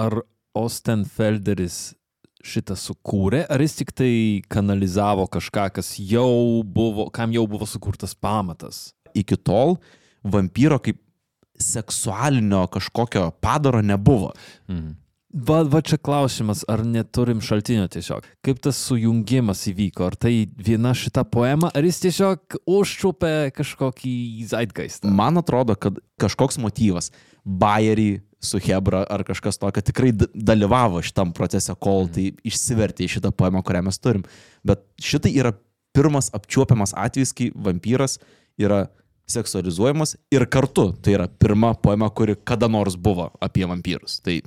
Ar Ostenfelderis šitą sukūrė, ar jis tik tai kanalizavo kažką, kas jau buvo, kam jau buvo sukurtas pamatas? Iki tol vampyro kaip seksualinio kažkokio padaro nebuvo. Mhm. Va, va čia klausimas, ar neturim šaltinio tiesiog. Kaip tas sujungimas įvyko? Ar tai viena šita poema, ar jis tiesiog užčiupė kažkokį zaitgaistą? Man atrodo, kad kažkoks motyvas, Bayerį su Hebra ar kažkas tokio tikrai dalyvavo šitam procese, kol tai išsivertė į šitą poemą, kurią mes turim. Bet šitai yra pirmas apčiuopiamas atvejis, kai vampyras yra seksualizuojamas ir kartu tai yra pirma poema, kuri kada nors buvo apie vampyrus. Tai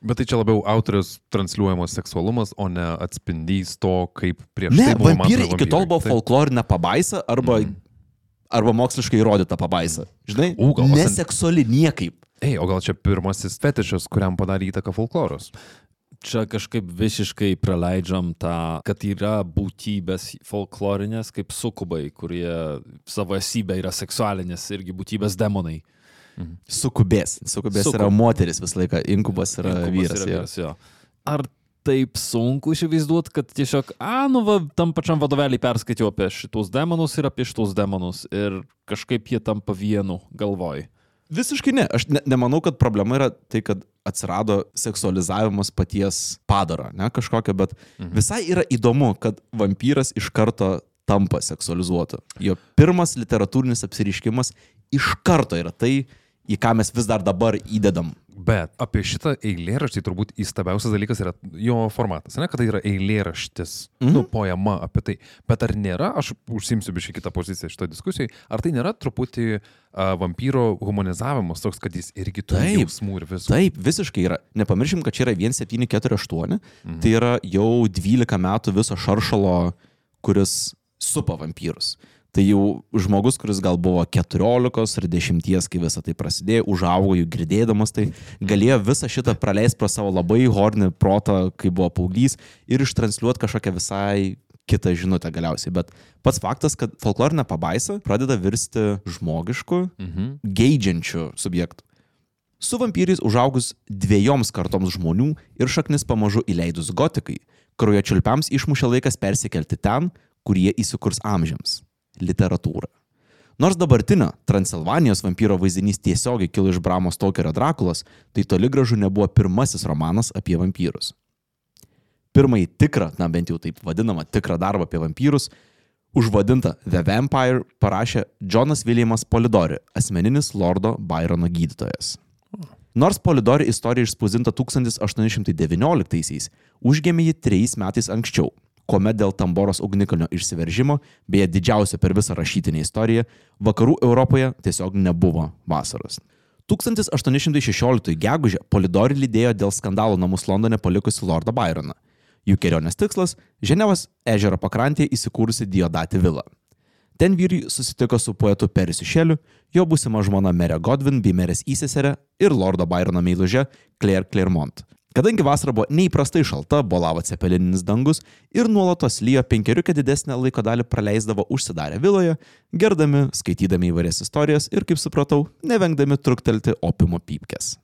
Bet tai čia labiau autorius transliuojamas seksualumas, o ne atspindys to, kaip prieš ne, tai buvo vampyrai iki tol buvo folklorinė pabaisa arba, mm. arba moksliškai įrodyta pabaisa. Žinai, U, gal neseksuali niekaip. Ei, o gal čia pirmasis fetišas, kuriam padarė įtaką folkloras? Čia kažkaip visiškai praleidžiam tą, kad yra būtybės folklorinės kaip sukubai, kurie savo esybę yra seksualinės irgi būtybės demonai. Sukubės. Sukubės Sukub. yra moteris visą laiką, inkubas yra Inkubas vyras. yra vyras jo. Ar taip sunku įsivaizduoti, kad tiesiog, a, nu, va, tam pačiam vadovėlį perskaičiau apie šitus demonus ir apie šitus demonus ir kažkaip jie tampa vienu galvoj. Visiškai ne. Aš ne, nemanau, kad problema yra tai, kad atsirado seksualizavimas paties padaro, ne kažkokio, bet mhm. visai yra įdomu, kad vampyras iš karto tampa seksualizuotu. Jo pirmas literatūrinis apsiriškimas iš karto yra tai, į ką mes vis dar dabar įdedam. Bet apie šitą eilėraštį turbūt įstabiausias dalykas yra jo formatas, ne, kad tai yra eilėraštis, mm. -hmm. nu, poema apie tai. Bet ar nėra, aš užsimsiu biškai kitą poziciją šitoje diskusijoje, ar tai nėra truputį uh, vampyro humanizavimas toks, kad jis irgi turi jausmų ir visų. Taip, visiškai yra. Nepamiršim, kad čia yra 1748, mhm. tai yra jau 12 metų viso šaršalo, kuris supa vampyrus. Tai jau žmogus, kuris gal buvo 14 ar 10, kai visą tai prasidėjo, užaugo jų girdėdamas, tai galėjo visą šitą praleisti pro savo labai hornį protą, kai buvo paauglys ir ištransliuoti kažkokią visai kitą žinutę galiausiai. Bet pats faktas, kad folklorinė pabaisa pradeda virsti žmogišku, Mhm. geidžiančiu subjektu. Su vampyrais užaugus dviejoms kartoms žmonių ir šaknis pamažu įleidus gotikai, kraujo čiulpiams išmušė laikas persikelti ten, kur jie įsikurs amžiams - literatūra. Nors dabartinio Transilvanijos vampyro vaizdinys tiesiogiai kilo iš Bramo Stokerio Drakulos, tai toli gražu nebuvo pirmasis romanas apie vampyrus. Pirmąjį tikrą, na bent jau taip vadinamą tikrą darbą apie vampyrus, užvadintą The Vampire, parašė Jonas Williamas Polidori, asmeninis Lordo Byrono gydytojas. Nors Polidori istorija išspausdinta 1819-aisiais, užgėmė ji trejais metais anksčiau, kuomet dėl Tamboros ugnikalnio išsiveržimo, beje didžiausio per visą rašytinę istoriją, vakarų Europoje tiesiog nebuvo vasaros. 1816 gegužę Polidori lydėjo dėl skandalo namus Londone palikusi Lordą Byroną. Jų kelionės tikslas - Ženevos ežero pakrantėje įsikūrusi Diodati vila. Ten vyrai susitiko su poetu Perisiu Šeliu, jo būsima žmona Merė Godwin bei Merės įseserė ir Lordo Byrono meilužė Claire Clermont. Kadangi vasara buvo neįprastai šalta, bolavo cepelininis dangus ir nuolatos lyjo penkeriukę didesnę laiko dalį praleisdavo užsidarę viloje, gerdami, skaitydami įvairias istorijas ir, kaip supratau, nevengdami truktelti opimo pypkės.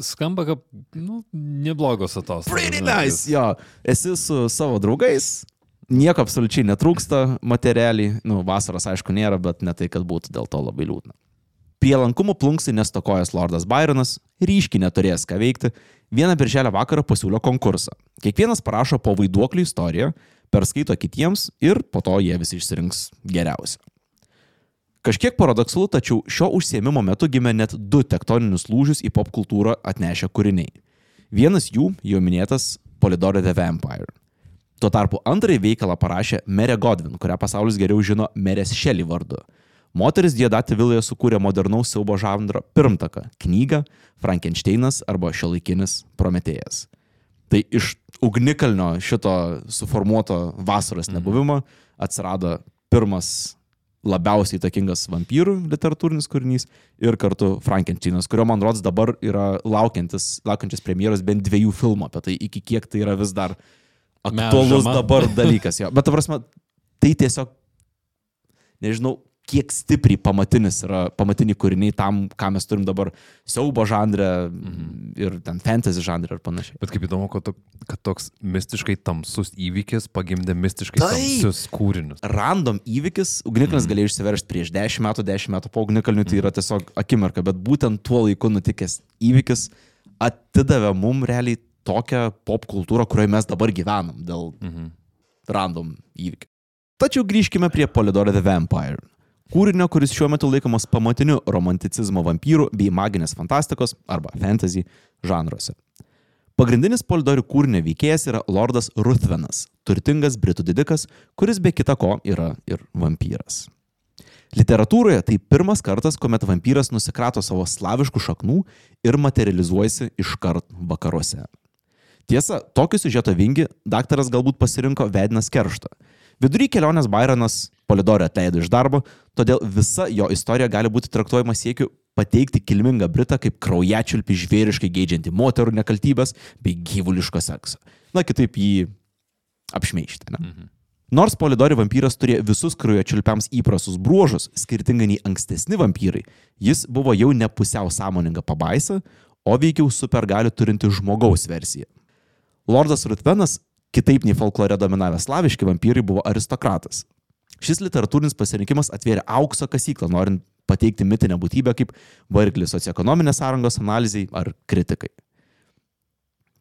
Skamba kaip, nu, neblogos atostogos. Pretty nice, jo. Esi su savo draugais, nieko absoliučiai netrūksta materialiai, nu, vasaros aišku nėra, bet ne tai, kad būtų dėl to labai liūdna. Prielankumo plunksai nestokojęs Lordas Byronas, ryškiai neturėjęs ką veikti, vieną birželio vakarą pasiūlė konkursą. Kiekvienas parašo po vaiduoklių istoriją, perskaito kitiems ir po to jie visi išsirinks geriausią. Kažkiek paradoksalu, tačiau šio užsiemimo metu gimė net du tektoninius lūžius į popkultūrą atnešę kūriniai. Vienas jų, jau minėtas, Polidori the Vampire. Tuo tarpu antrąjį veikalą parašė Merė Godwin, kurią pasaulis geriau žino Merės Shelley vardu. Moteris Diedati viloje sukūrė modernaus siaubo žanro pirmtaką - knygą Frankensteinas arba šiuolaikinis Prometėjas. Tai iš ugnikalnio šito suformuoto vasaros nebuvimo atsirado pirmas labiausiai įtakingas vampyrų literatūrinis kūrinys ir kartu Frankensteinas, kurio man rodos dabar yra laukiantis, laukiantis premjeros bent dviejų filmų apie tai, iki kiek tai yra vis dar aktualus Melžiama. dabar dalykas. Jo. Bet, ta prasme, tai tiesiog, nežinau, kiek stipriai pamatinis yra pamatiniai kūriniai tam, ką mes turim dabar siaubo žanrę Mhm. ir ten fantasy žanrę ir panašiai. Bet kaip įdomu, kad, to, kad toks mistiškai tamsus įvykis pagimdė mistiškai Taip. tamsius kūrinius. random įvykis, ugnikalnis mm. galėjo išsiveršti prieš 10 metų, 10 metų po ugnikalniu, tai yra tiesiog akimirka, bet būtent tuo laiku nutikęs įvykis atidavė mum realiai tokią pop kultūrą, kurioje mes dabar gyvenam dėl Mhm. random įvykių. Tačiau grįžkime prie Polidoro the Vampire. Kūrinio, kuris šiuo metu laikomas pamatiniu romanticizmo vampyrų bei maginės fantastikos arba fantasy žanruose. Pagrindinis Polidorių kūrinio veikėjas yra Lordas Ruthvenas, turtingas britų didikas, kuris be kita ko yra ir vampyras. Literatūroje tai pirmas kartas, kuomet vampyras nusikrato savo slaviškų šaknų ir materializuojasi iškart vakaruose. Tiesa, tokį siužeto vingį daktaras galbūt pasirinko Vedinas Kerštą. Vidury kelionės Byronas Polidorį atleido iš darbo, todėl visa jo istorija gali būti traktuojama siekiu pateikti kilmingą Britą kaip kraujačiulpį žvėriškai geidžiantį moterų nekaltybės bei gyvuliško sekso. Na, kitaip jį apšmeišti. Ne? Mhm. Nors Polidori vampyras turėjo visus kraujačiulpiams įprastus bruožus, skirtingai nei ankstesni vampyrai, jis buvo jau ne pusiau sąmoninga pabaisa, o veikiau supergalių turinti žmogaus versija. Lordas Rutvenas, kitaip nei folklore dominavę slaviški vampyrai, buvo aristokratas. Šis literatūrinis pasirinkimas atvėrė aukso kasyklą, norint pateikti mitinę būtybę kaip variklis socioekonominės sąrangos analizai ar kritikai.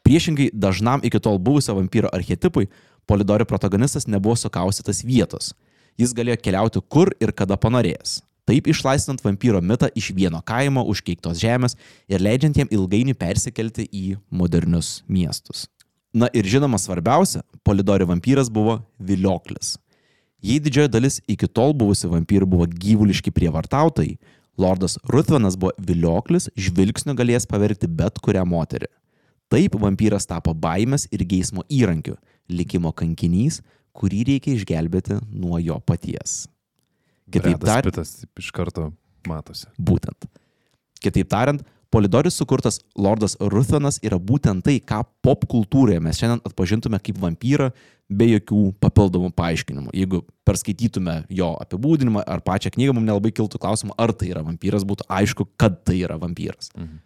Priešingai dažnam iki tol buvusio vampyro archetipui, Polidori protagonistas nebuvo sukaustytas vietos. Jis galėjo keliauti kur ir kada panorėjęs. Taip išlaisvinant vampyro mitą iš vieno kaimo užkeiktos žemės ir leidžiant jam ilgainiui persikelti į modernius miestus. Na ir žinoma svarbiausia, Polidori vampyras buvo vilioklis. Jei didžioji dalis iki tol buvusių vampyrų buvo gyvuliški prievartautojai, Lordas Ruthvenas buvo vilioklis, žvilgsniu galėjęs pavergti bet kurią moterį. Taip vampyras tapo baimės ir geismo įrankiu, likimo kankinys, kurį reikia išgelbėti nuo jo paties. Kitaip tariant, iš karto matosi. būtent. Kitaip tariant, Polidoris sukurtas Lordas Ruthvenas yra būtent tai, ką pop kultūroje mes šiandien atpažintume kaip vampyrą be jokių papildomų paaiškinimų. Jeigu perskaitytume jo apibūdinimą ar pačią knygą, mums nelabai kiltų klausimą, ar tai yra vampyras, būtų aišku, kad tai yra vampyras. Mhm.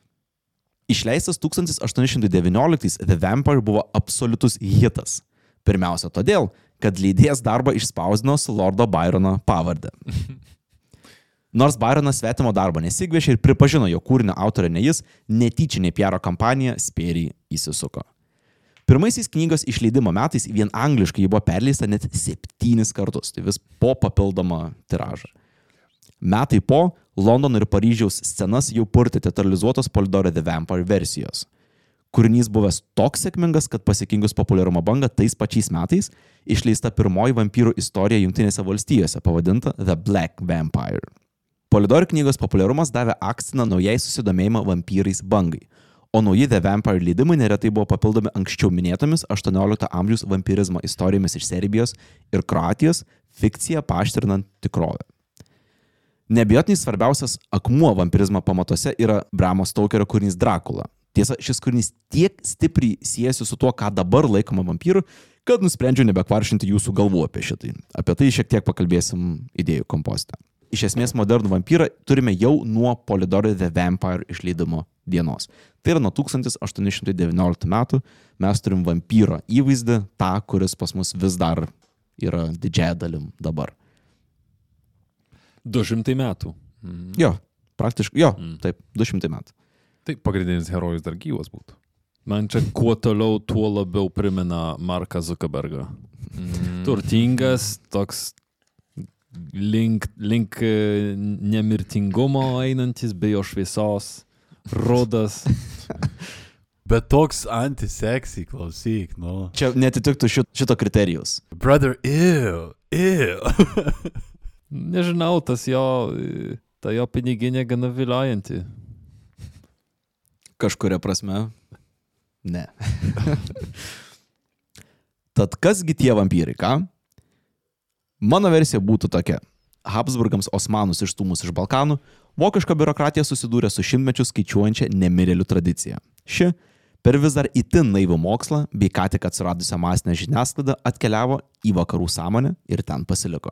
Išleistas 1819 The Vampire buvo absoliutus hitas. Pirmiausia todėl, kad leidėjas darbą išspausdino su Lordo Byrono pavardę. <laughs> Nors Byronas svetimo darbo nesigvešė ir pripažino, jo kūrinio autorė ne jis, netyčinė PR kampanija spėriai įsisuko. Pirmaisiais knygos išleidimo metais vien angliškai ji buvo perleista net septynis kartus, tai vis po papildomą tiražą. Metai po Londono ir Paryžiaus scenas jau purtė teatralizuotos Polidoro The Vampire versijos. Kūrinys buvęs toks sėkmingas, kad pasiekingus populiarumo bangą tais pačiais metais išleista pirmoji vampyrų istorija Junktinėse valstijose pavadinta The Black Vampire. Polidori knygos populiarumas davė akstiną naujai susidomėjimą vampyrais bangai, o nauji The Vampire leidimai neretai buvo papildomi anksčiau minėtomis 18 amžiaus vampirizmo istorijomis iš Serbijos ir Kroatijos, fikciją paaštrinant tikrovę. Nebijotinai svarbiausias akmuo vampirizmo pamatuose yra Bramo Stokerio kūrinys Dracula. Tiesa, šis kūrinys tiek stipriai siejasi su tuo, ką dabar laikoma vampyru, kad nusprendžiau nebekvaršinti jūsų galvų apie šitai. Apie tai šiek tiek pakalbėsim idėjų kompostą. Iš esmės modernų vampyrą turime jau nuo Polidori The Vampire išleidimo dienos. Tai yra nuo 1819 metų mes turim vampyro įvaizdį, tą, kuris pas mus vis dar yra didžiaja dalim dabar. 200 metų. Jo, praktiškai, jo, taip, 200 metų. Tai pagrindinis herojus dar gyvas būtų. Man čia kuo toliau, tuo labiau primena Marką Zuckerbergą. Turtingas, toks link, link e, nemirtingumo einantis, be jo šviesos, rudas. <laughs> Bet toks antiseksy, klausyk, nu. Čia netitiktų šit, šito kriterijus. Brother, ew, ew. <laughs> Nežinau, tas jo, ta jo piniginė gana viliojanti. Kažkuria prasme. Ne. <laughs> Tad kasgi tie vampyrai, ką? Mano versija būtų tokia. Habsburgams Osmanus išstūmus iš Balkanų, vokiška biurokratija susidūrė su šimtmečiu skaičiuojančia nemirėlių tradicija. Ši per vis dar itin naivų mokslą bei ką tik atsiradusią masinę žiniasklaidą atkeliavo į vakarų sąmonę ir ten pasiliko.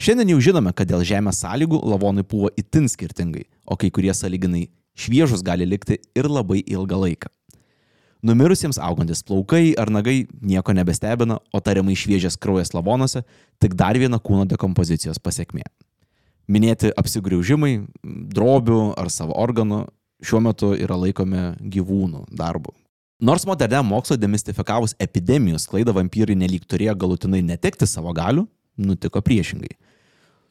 Šiandien jau žinome, kad dėl žemės sąlygų lavonai buvo itin skirtingai, o kai kurie sąlyginai šviežus gali likti ir labai ilgą laiką. Numirusiems augantis plaukai ar nagai nieko nebestebina, o tariamai šviežias kraujas lavonuose tik dar viena kūno dekompozicijos pasiekmė. Minėti apsigriaužimai, drobių ar savo organų šiuo metu yra laikomi gyvūnų darbu. Nors modernę mokslo demistifikavus epidemijų sklaidą vampyrai nelik turėjo galutinai netekti savo galių, nutiko priešingai.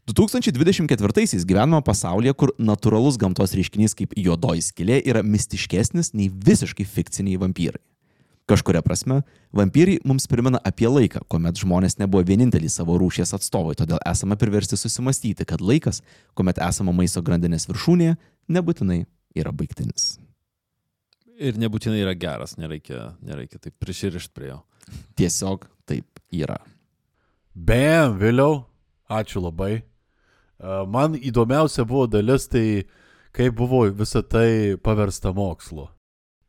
2024-aisiais gyvename pasaulyje, kur natūralus gamtos reiškinys kaip juodoji skilė yra mistiškesnis nei visiškai fikciniai vampyrai. Kažkuria prasme, vampyrai mums primena apie laiką, kuomet žmonės nebuvo vieninteliai savo rūšies atstovai, todėl esame priversti susimastyti, kad laikas, kuomet esame maisto grandinės viršūnėje, nebūtinai yra baigtinis. Ir nebūtinai yra geras, nereikia, nereikia taip prisirišti prie jo. Tiesiog taip yra. Bam, vėliau. Ačiū labai. Uh, Man įdomiausia buvo dalis, tai kaip buvo visa tai paversta mokslu.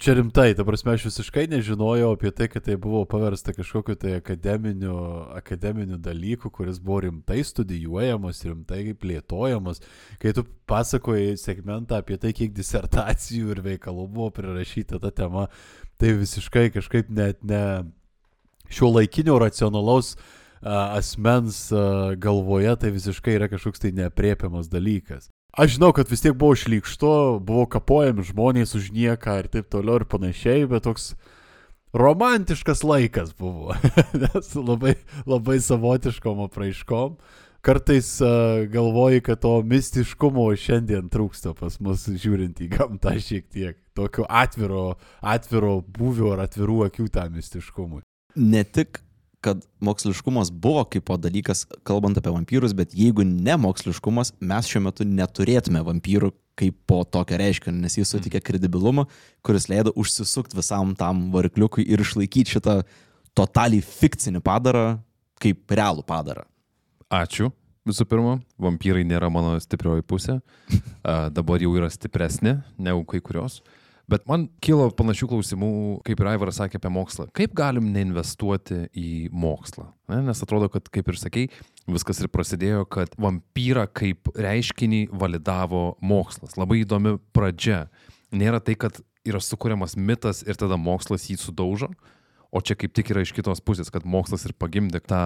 Čia rimtai, ta prasme, aš visiškai nežinojau apie tai, kad tai buvo paversta kažkokiu tai akademiniu, akademiniu dalyku, kuris buvo rimtai studijuojamas, rimtai plėtojamas. Kai tu pasakoji segmentą apie tai, kiek disertacijų ir veikalų buvo prirašyta ta tema, tai visiškai kažkaip net ne šio laikinio racionalaus a, asmens galvoje tai visiškai yra kažkoks tai nepriepiamas dalykas. Aš žinau, kad vis tiek buvo šlykštu, buvo kapojami žmonės už nieką ir taip toliau ir panašiai, bet toks romantiškas laikas buvo. <laughs> Nes labai, labai savotiškom apraiškom. Kartais uh, galvoji, kad to mistiškumo šiandien trūksta pas mus žiūrint į gamtą šiek tiek. Tokio atviro, atviro būvio ar atvirų akių tam mistiškumui. Ne tik kad moksliškumas buvo kaip po dalykas, kalbant apie vampyrus, bet jeigu ne moksliškumas, mes šiuo metu neturėtume vampyrų kaip po tokio reiškinio, nes jis sutikė kredibilumą, kuris leido užsisukti visam tam varikliukui ir išlaikyti šitą totaliai fikcinį padarą kaip realų padarą. Ačiū. Visų pirma, vampyrai nėra mano stiprioji pusė. <laughs> A, dabar jau yra stipresnė negu kai kurios. Bet man kilo panašių klausimų, kaip ir Aivaras sakė apie mokslą. Kaip galim neinvestuoti į mokslą? Ne? Nes atrodo, kad, kaip ir sakei, viskas ir prasidėjo, kad vampyrą kaip reiškinį validavo mokslas. Labai įdomi pradžia. Nėra tai, kad yra sukūriamas mitas ir tada mokslas jį sudaužo, o čia kaip tik yra iš kitos pusės, kad mokslas ir pagimdė tą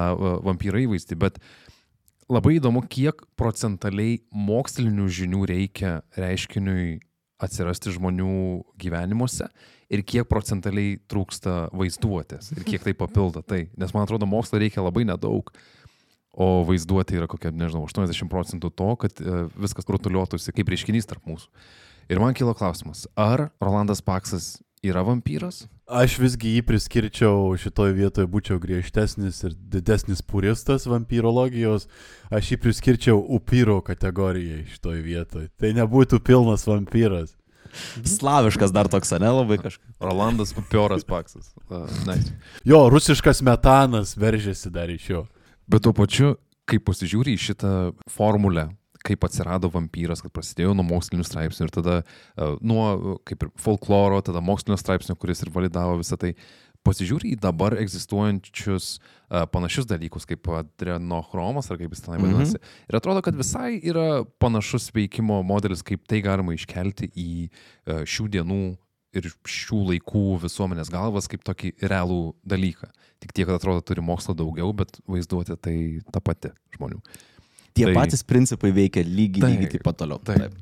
vampyrą įvaizdį. Bet labai įdomu, kiek procentaliai mokslinių žinių reikia reiškiniui atsirasti žmonių gyvenimuose ir kiek procentaliai trūksta vaizduotės ir kiek tai papildo tai. Nes man atrodo, mokslo reikia labai nedaug, o vaizduotė yra kokia, nežinau, 80 procentų to, kad e, viskas rutuliuotųsi kaip reiškinys tarp mūsų. Ir man kilo klausimas, ar Rolandas Paksas yra vampyras? Aš visgi jį priskirčiau šitoje vietoje, būčiau griežtesnis ir didesnis puristas vampyrologijos, aš jį priskirčiau upyro kategorijai šitoje vietoje. Tai nebūtų pilnas vampyras. Slaviškas dar toks, ne labai kažkas. Rolandas Upioras Paksas. Uh, nice. Jo, rusiškas metanas veržėsi dar iš jo. Bet tuo pačiu, kai pasižiūri į šitą formulę, kaip atsirado vampyras, kad prasidėjo nuo mokslinių straipsnių ir tada uh, nuo uh, kaip ir folkloro, tada mokslinio straipsnio, kuris ir validavo visą tai, pasižiūri į dabar egzistuojančius uh, panašius dalykus, kaip adrenochromas ar kaip jis tenai vadinasi. Mhm. Ir atrodo, kad visai yra panašus veikimo modelis, kaip tai galima iškelti į šių dienų ir šių laikų visuomenės galvas kaip tokį realų dalyką. Tik tiek, kad atrodo turi mokslo daugiau, bet vaizduoti tai ta pati žmonių. Tie Tai- patys principai veikia lygiai, Taip, lygiai taip pat toliau. taip.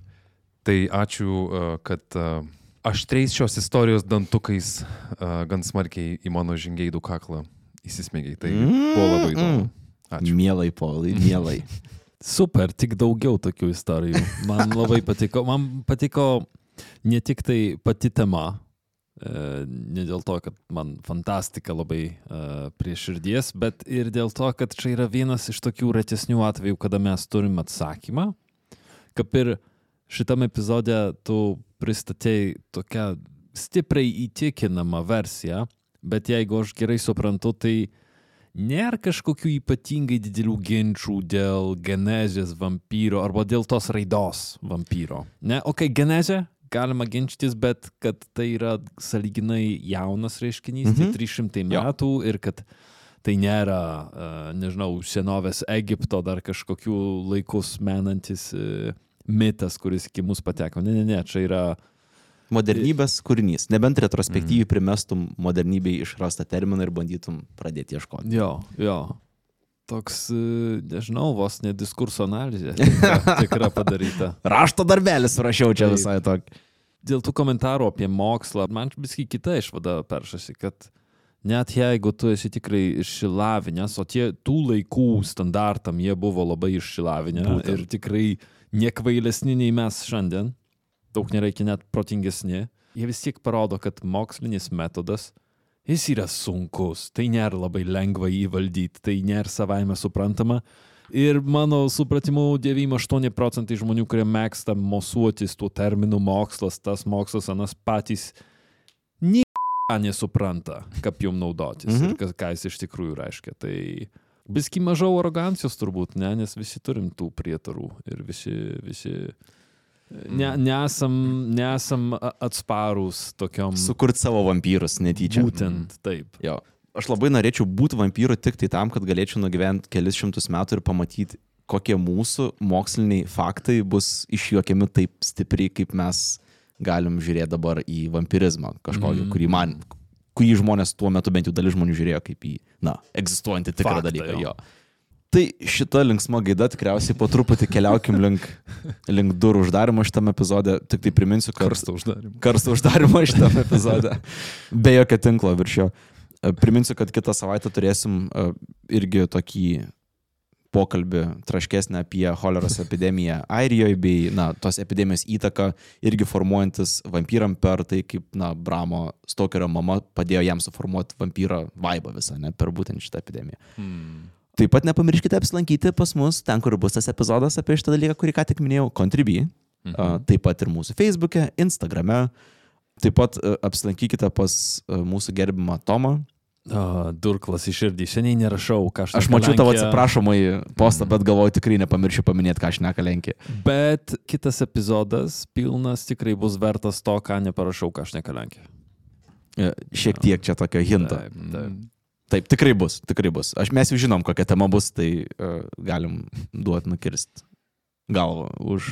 Tai ačiū, uh, kad uh, aštriais šios istorijos dantukais uh, gan smarkiai į mano žingeidų kaklą įsismėgiai. Tai buvo labai įdomu. Ačiū. Mielai, Paulai, mielai. <laughs> Super, tik daugiau tokių istorijų. Man labai patiko. Man patiko ne tik tai pati tema, e, ne dėl to, kad man fantastika labai e, prie širdies, bet ir dėl to, kad čia yra vienas iš tokių retesnių atvejų, kada mes turim atsakymą. Kaip ir šitam epizode tu pristatėjai tokią stipriai įtikinamą versiją, bet jeigu aš gerai suprantu, tai nėra kažkokių ypatingai didelių ginčių dėl genezės vampyro arba dėl tos raidos vampyro. Ne, ok, genezė galima ginčytis, bet kad tai yra saliginai jaunas reiškinys, mhm. tai 300 metų ir kad tai nėra, uh, nežinau, senovės Egipto dar kažkokių laikus menantis uh, mitas, kuris iki mus pateko. Ne, ne, ne, čia yra Modernybės kūrinys. Nebent Mhm. retrospektyviai primestum modernybei išrastą terminą ir bandytum pradėti ieškoti. Jo, jo. Toks, e, nežinau, vos ne diskurso analizė <laughs> tikra, tikra padaryta. Rašto darbelis rašiau čia Taip. visai tokį. Dėl tų komentarų apie mokslą, man viskai kita išvada peršasi, kad net jeigu tu esi tikrai išsilavinęs, o tie tų laikų standartam jie buvo labai išsilavinę Būtent. ir tikrai nekvailesni nei mes šiandien, daug nereikia net protingesni, jie vis tiek parodo, kad mokslinis metodas jis yra sunkus, tai nėra labai lengva jį valdyti, tai nėra savaime suprantama. Ir mano supratimu, 98 procentai žmonių, kurie mėgsta mosuotis tuo terminu mokslas, tas mokslas, anas patys nieko nesupranta, kaip jum naudotis mhm. ir kas, ką jis iš tikrųjų reiškia. Tai biski mažiau arogancijos turbūt, ne, nes visi turim tų prietarų ir visi, visi ne, nesam, nesam atsparūs tokiom. Sukurt savo vampyrus netyčia. Būtent taip. Jo. Aš labai norėčiau būti vampyru tik tai tam, kad galėčiau nugyventi kelis šimtus metų ir pamatyti, kokie mūsų moksliniai faktai bus išjuokiami taip stipriai, kaip mes galim žiūrėti dabar į vampirizmą kažkokį, mm. kurį man, kurį žmonės tuo metu bent jau dalis žmonių žiūrėjo kaip į, na, egzistuojantį tikrą Faktą, dalyką. jo. Jo. Tai šita linksma gaida tikriausiai po truputį keliaukim link, link durų uždarimo šitame epizode. Tik tai priminsiu, kad Karsto uždarim. karsto uždarimo šitame epizode. Be jokio tinklo virš jo. E, Priminsiu, kad kitą savaitę turėsim e, irgi tokį pokalbį traškesnį apie choleros epidemiją Airijoje bei, na, tos epidemijos įtaką irgi formuojantis vampyram per tai, kaip, na, Bramo Stokerio mama padėjo jam suformuoti vampyro vaibą visą, ne, per būtent šitą epidemiją. Hmm. Taip pat nepamirškite apsilankyti pas mus ten, kur bus tas epizodas apie šitą dalyką, kurį ką tik minėjau, Contribui. Mhm. Taip pat ir mūsų Facebook'e, Instagram'e. Taip pat a, apsilankykite pas a, mūsų gerbimą Tomą. Uh, durklas iš širdį. Seniai nerašau, ką aš Aš mačiau tavo atsiprašomai postą, bet galvoju tikrai nepamiršiu paminėti, ką aš nekalenkė. Bet kitas epizodas pilnas tikrai bus vertas to, ką neparašau, ką aš nekalenkė. E, Šiek tiek čia tokio hinto. Taip, taip. Taip, tikrai bus, tikrai bus. Aš mes jau žinom, kokia tema bus, tai uh, galim duoti nukirsti galvą už.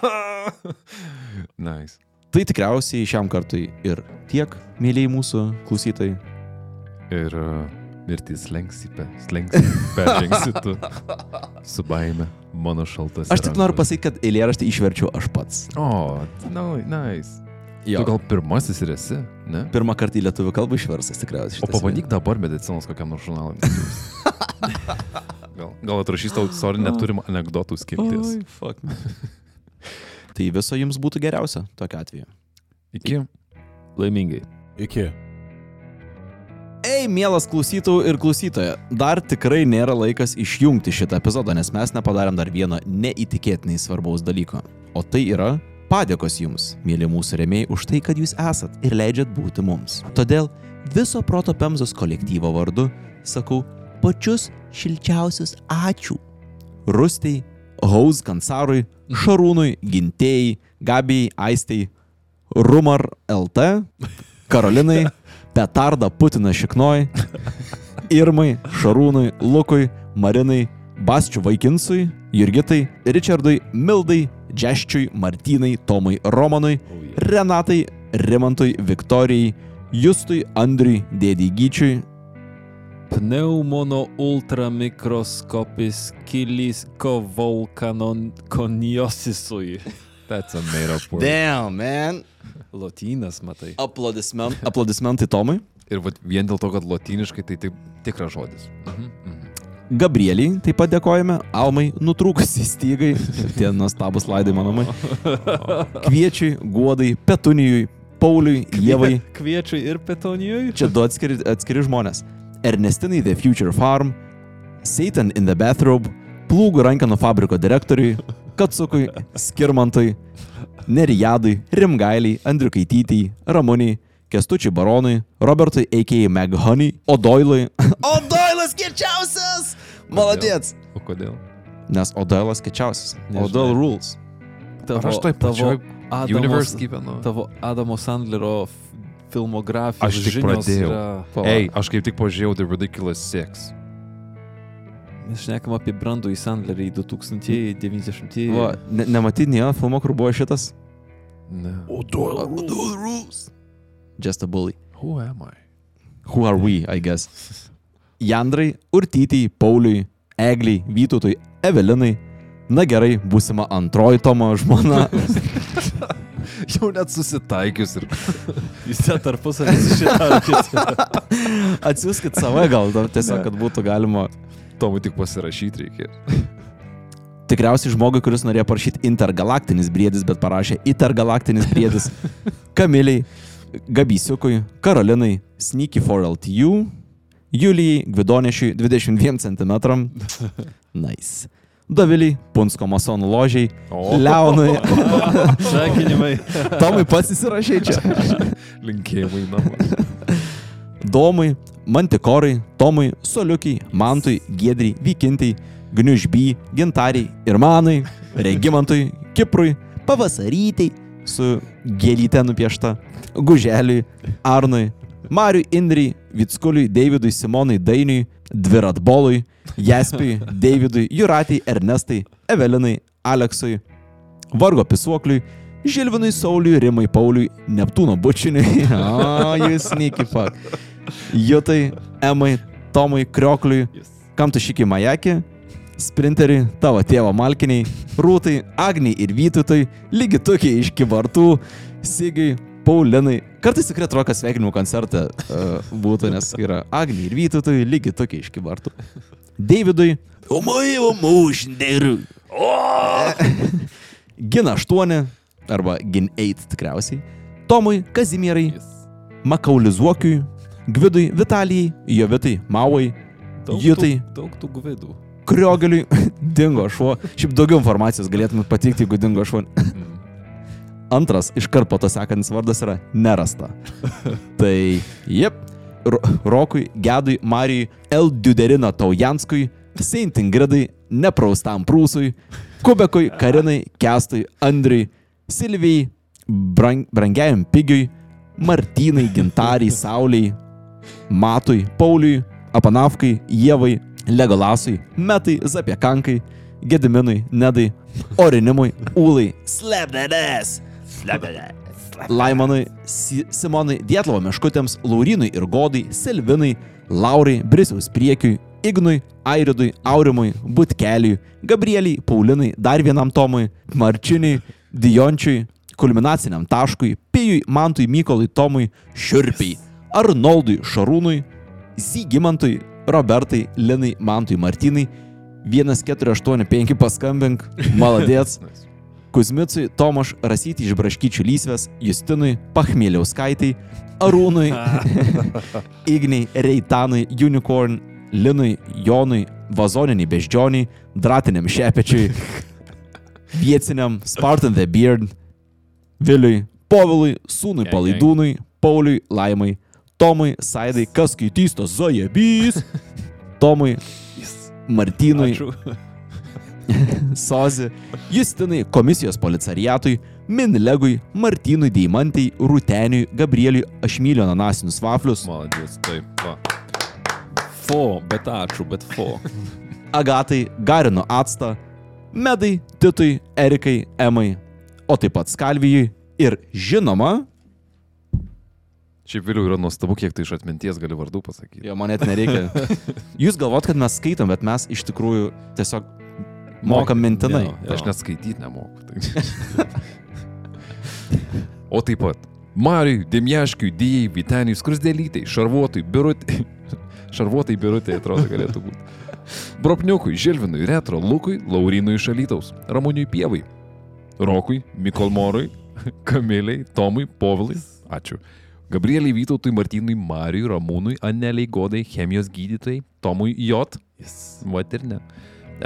<laughs> nice. Tai tikriausiai šiam kartui ir tiek, mėlyjei mūsų klausytojai. Ir uh, mirtis slenksi, pe, slenksi, <laughs> peržengsi tu su baime, mano šaltas. Aš tik noriu pasakyti, kad eilėraštį išverčiau aš pats. O, no, nice. Jo. Tu gal pirmasis ir esi, ne? Pirmą kartą į lietuvių kalbą išverstas tikriausiai. O pabandyk dabar medicinos kokiam nors žurnalui. <laughs> gal, gal atrašys tau sorry, neturim anegdotų skilties. Oi, fuck. <laughs> tai viso jums būtų geriausia tokiu atveju. Iki. Laimingai. Iki. Ei, mielas klausytojų ir klausytoja, dar tikrai nėra laikas išjungti šitą epizodą, nes mes nepadarėm dar vieno neįtikėtinai svarbaus dalyko. O tai yra padėkos jums, mėly mūsų remėjai, už tai, kad jūs esat ir leidžiat būti mums. Todėl viso Proto Pemzos kolektyvo vardu sakau pačius šilčiausius ačiū. Rustiai, Haus Kansarui, Šarūnui, Gintėjai, Gabijai, Aistei, Rumar LT, Karolinai, <laughs> Petarda Putina Šiknoj, Irmai, Šarūnui, Lukui, Marinai, Basčių Vaikinsui, Jurgitai, Richardui, Mildai, Džeščiui, Martynai, Tomui, Romanui, Renatai, Rimantui, Viktorijai, Justui, Andriui, Dėdį Gyčiui, Pneumono ultramikroskopis kilis kovolkanoniosisui. That's a made up word. Damn, man. Lotynas, matai. Aplodisment, aplodismentai Tomui. Ir vat vien dėl to, kad lotyniškai tai tik tikras žodis. Mhm. Mhm. Gabrieliai taip pat dėkojame, Almai nutrūkusiai stygai, tie nuostabus laidai manomai. Kviečiui, Guodai, Petunijui, Pauliui, Jėvai. Kviečiui ir petonijui. Čia du atskiri, atskiri žmonės. Ernestinai The Future Farm, Satan in the Bathrobe, Plūgų rankenų fabriko direktoriui, Katsukui, Skirmantui, Nerijadui, Rimgailiai, Andriukaitytijai, Ramoniai, Kestučiui Baronui, Robertui A.K. Meghoney, Odoilui. <laughs> Odoilas kečiausias! Maladėts! O kodėl? Nes Odoilas kečiausias. Odoil rules. Tavo, Ar aš toj pačioj Adamo- Universe gyvenu. Tavo Adamo Sandlerio f- filmografijos Aš tik žinios pradėjau. Yra... Ei, aš kaip tik pažiūrėjau The Ridiculous Six. Mes šnekam apie brandų į Sandlerį 2090-ieji. Va, ne, nematai nie filmo, kur buvo šitas? Ne. Odoil rules. Just a bully. Who am I? Who are we, I guess? <laughs> Jandrai, Urtytijai, Pauliui, Egliai, Vytautui, Evelinai. Na gerai, būsima antroji Tomo žmona. <laughs> Jau net susitaikius ir... <laughs> Jūs ten tarpusavį susitarkite. Atsiųskit save gal, tiesiog, kad būtų galima. Tomui tik pasirašyti reikia. Tikriausiai žmogui, kuris norėjo parašyti intergalaktinis briedis, bet parašė intergalaktinis briedis. Kamiliai, Gabysiukui, Karolinai, Sneaky for LTU, Julijai, Gvidonešiui 22 cm. <laughs> Nice. Doviliai, Punsko masonų ložiai, O. Leonui, <laughs> Sveikinimai. <laughs> Tomai pats įsirašai čia. Linkėjimai namo. Domui, Mantikorai, Tomui, Soliukiai, Mantui, Giedriai, Vykintai, Gniužby, Gintariai ir Manai, Regimantui, Kiprui, Pavasarytai su gėlyte nupiešta, Guželiui, Arnui, Mariui, Indriai, Vitskuliui, Davidui, Simonai, Dainiui, Dviratbolui, Jaspiui, Davidui, Juratai, Ernestai, Evelinai, Aleksui, Vargo Pisuokliui, Žilvinui, Sauliui, Rimai, Pauliui, Neptūno bučiniui. <laughs> O, jūs sneaky fuck. Jutai, Emai, Tomui, Kriokliui, kam tu šikiai majakį, Sprinteriui, tavo tėvo malkiniai, Rūtai, Agniai ir Vytutui, lygi tokie iš kivartų, Sigiui, Paulinai. Kartais tikrai atrodo, kad sveikinimų koncerte uh, būtų, nes yra Agniai ir Vytutui, lygi tokie iš kivartų. Davidui, o maivo mūšindeiriu. Gin 8 arba Gin 8 tikriausiai. Tomui, Kazimierai, Makaulizuokiui, Gvidui, Vitalijai, Jovitai, Mauai, Jutai, Daug tų gvidų. Kriogeliui, <laughs> dingo šuo. Šiaip daugiau informacijos galėtumėt pateikti, jeigu dingo šuo. Antras, iškart po to sekantis vardas yra nerasta. <laughs> tai, jep, Ro- Rokui, Gedui, Marijui, L. Duderina Taujanskui, Saint Ingridai, Nepraustam Prūsui, Kubekui, Karinai, Kestui, Andriui, Silvijai, brang, Brangiajam Pigiui, Martynai, Gintariai, Sauliai, Matui, Pauliui, Apanavkai, Jėvai, Legolasui, Metai, Zapiekankai, Gediminui, Nedai, Orinimui, Ūlai, Slapdadas, Laimonui, Si Simonui, Dietlovo Meškutėms, Laurinui ir Godai, Selvinai, Laurai, Brisiaus Priekiui, Ignui, Airidui, Aurimui, Butkeliui, Gabrieliai, Paulinai, dar vienam Tomui, Marčiniui, Diončiui, kulminaciniam taškui, Pijui, Mantui, Mykolui, Tomui, Šiurpiai, Arnoldui, Šarūnui, Zygimantui, Robertai, Linai, Mantui, Martinai, 1485 paskambink, maladėts. <laughs> Kuzmicui, Tomaš, Rasyti iš Braškyčių lysvės, Justinui, Pachmėliauskaitai, Arūnui, <laughs> Igniai, Reitanui, Unicorn, Linui, Jonui, Vazoniniai Beždžioniai, Dratiniam Šepečiui, <laughs> Vietiniam, Spartan the Beard, Viliui, Povilui, Sūnui Palaidūnui, Pauliui, Laimai, Tomui, Saidai, kas skaitys tas Zajebys, Tomui, Martynui. <laughs> Sozi, Justinai, komisijos policariatui, Minlegui, Martynui Deimantai, Rūteniui, Gabrieliui, aš myliu ananasinius vaflius, Maladės, taip. Va. Fo, bet ačiū, bet fo. <laughs> Agatai, Garino Atsta, Medai, Titui, Erikai, Emai, o taip pat Skalvijui ir žinoma, Šiaip vėliau yra nuostabu, kiek tai iš atminties gali vardų pasakyti. jo man net nereikia. <laughs> Jūs galvot, kad mes skaitom, bet mes iš tikrųjų tiesiog mokam mintinai. Jo, Aš net skaityti nemoku. Tai. <laughs> o taip pat Mariui, Demjaškiui, Dijai, Viteniui, Skrusdėlytai, Šarvuotui, Birutai. <laughs> Šarvuotai, Birutai atrodo galėtų būti. Bropniukui, Žilvinui, Retro, Lukui, Laurinui iš Alytaus, Ramūniui Pievai, Rokui, Mikolmorui, Kamiliai, Tomui, Povilai. Ačiū. Gabrieliai Vytautui, Martynui, Marijui, Ramūnui, Aneliai, Godai, chemijos gydytojai, Tomui J. Jis, vat ir ne.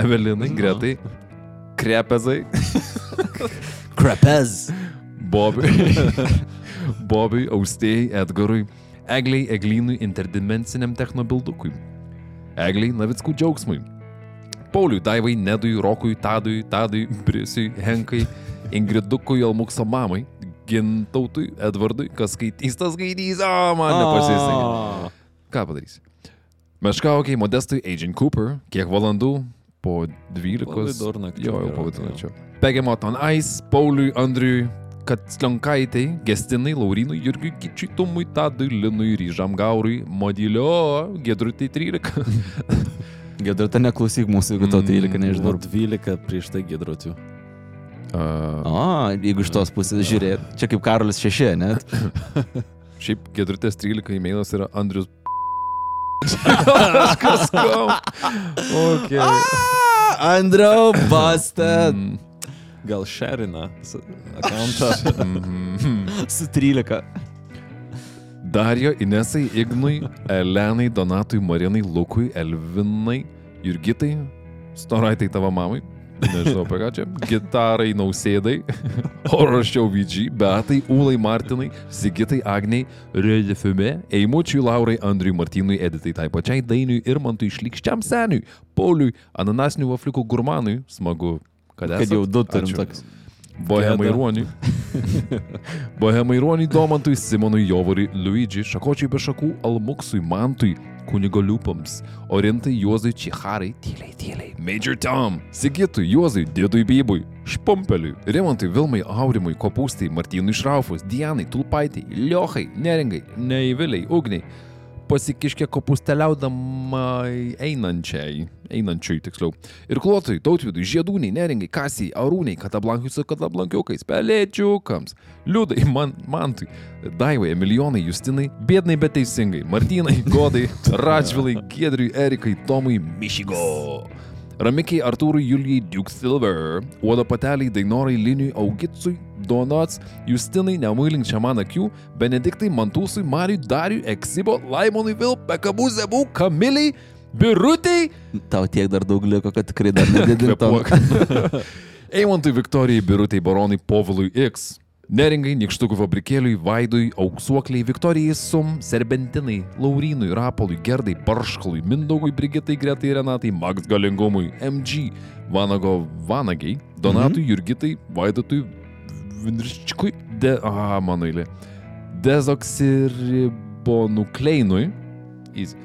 Evelinai, Gretai, Krepezai, <laughs> Krapez. Bobiui, <laughs> Bobiui, Austėjai, Edgarui, Egliai, Eglynui, interdimensiniam technobildukui, Egliai, Navickų džiaugsmui, Pauliui, Daivai, Nedui, Rokui, Tadui, Tadui, Brisiui, Henkai, Ingridukui, Almukso mamai, Gintautui, Edvardui, kas skaitys, tas skaitys, o man nepasisekė. Ką padarysi? Meškaukiai, Modestui, Agent Cooper, kiek valandų? Po 12. Vidurnakčio, Jo, jau po vidurnakčio. Pegiamot on Ice, Pauliui, Andriui, Katslionkaitai, Gestinai, Laurinui, Jurgiui, Kičiui, Tumui, Tadui, Linui, Ryžam Gaurui, Modilio, Gedrutį 13. Gedrata neklausyk mūsų, jeigu tau 13 nežinau. Dar 12 prieš tai gidrotiu. Uh, O, jeigu iš tos pusės žiūrėt. Čia kaip Karolis 6, net. <laughs> šiaip Gedrutės 13 e-mailas yra Andrius. <laughs> Kažkas kom. Okay. Andriau, busted. Mm. Gal Šerina <laughs> akantą. Mhm. Su 13. Darijo, Inesai, Ignui, Elenai, Donatui, Marinai, Lukui, Elvinai, Jurgitai, Storaitai tavo mamai, nežinau apie ką čia, gitarai, nausėdai, o rašiau VG, Beatai, Ulai, Martinai, Sigitai, Agniai, Redefime, Eimučiui, Laurai, Andriui, Martynui, Editai, tai pačiai Dainiui ir Mantui išlikščiam seniui, Pauliui, Ananasinių vaflikų gurmanui, smagu, kad, Kad esat. jau du turim Ačiū. Bohemai. Ruoniui. <laughs> Bohemai Ruoniui, Domantui, Simonui, Jovariui, Luigi, Šakočiai be šakų, Almuksui, Mantui, kunigo liupams, Orintai, Juozui, Čiharai, tyliai, tyliai, Major Tom, Sigitui, Juozui, Dėdui Bybui, Špompeliui, Rimantui, Vilmai, Aurimui, Kopūstai, Martynui Šraufus, Dianai, Tulpaitai, Liochai, Neringai, Neįviliai, Ugniai, pasikiškė kopusteliaudamai einančiai, einančiui tiksliau. Ir klotui, tautvidui, žiedūniai, neringai, kasiai, arūniai, katablankiui su katablankiukais, pelėčiukams, liūdai, man, mantui, daivai, milijonai, justinai, bėdnai, bet teisingai, martynai, godai, <laughs> radžvilai, giedriui, erikai, tomui, mišigo. Ramikiai Artūrui Julijai Duke Silver, Uodo pateliai Dainorai Liniui Augitsui, Donuts, Justinai Nemuilink čia man akių, Benediktai Mantūsui, Mariui Dariui, Eksibo, Laimonui Vil, Pekabų Zebų, Kamiliai, Birutei, Tau tiek dar daug liko, kad tikrai dar nedidintum. <laughs> <laughs> Eimontui Viktorijai, Birutei Baronai, Povilui X. Neringai, Nikštukų fabrikėliui, Vaidui, Auksuokliai, Viktorijai Sum, Serbentinai, Laurinui, Rapolui, Gerdai, Barškalui, Mindaugui, Brigitai, Gretai, Renatai, Max Galingumui, MG, Vanago Vanagiai, Donatui, Jurgitai, Vaidotui, Vinriščikui, De... A, mano eilė. Dezoksiribonukleinui, Easy.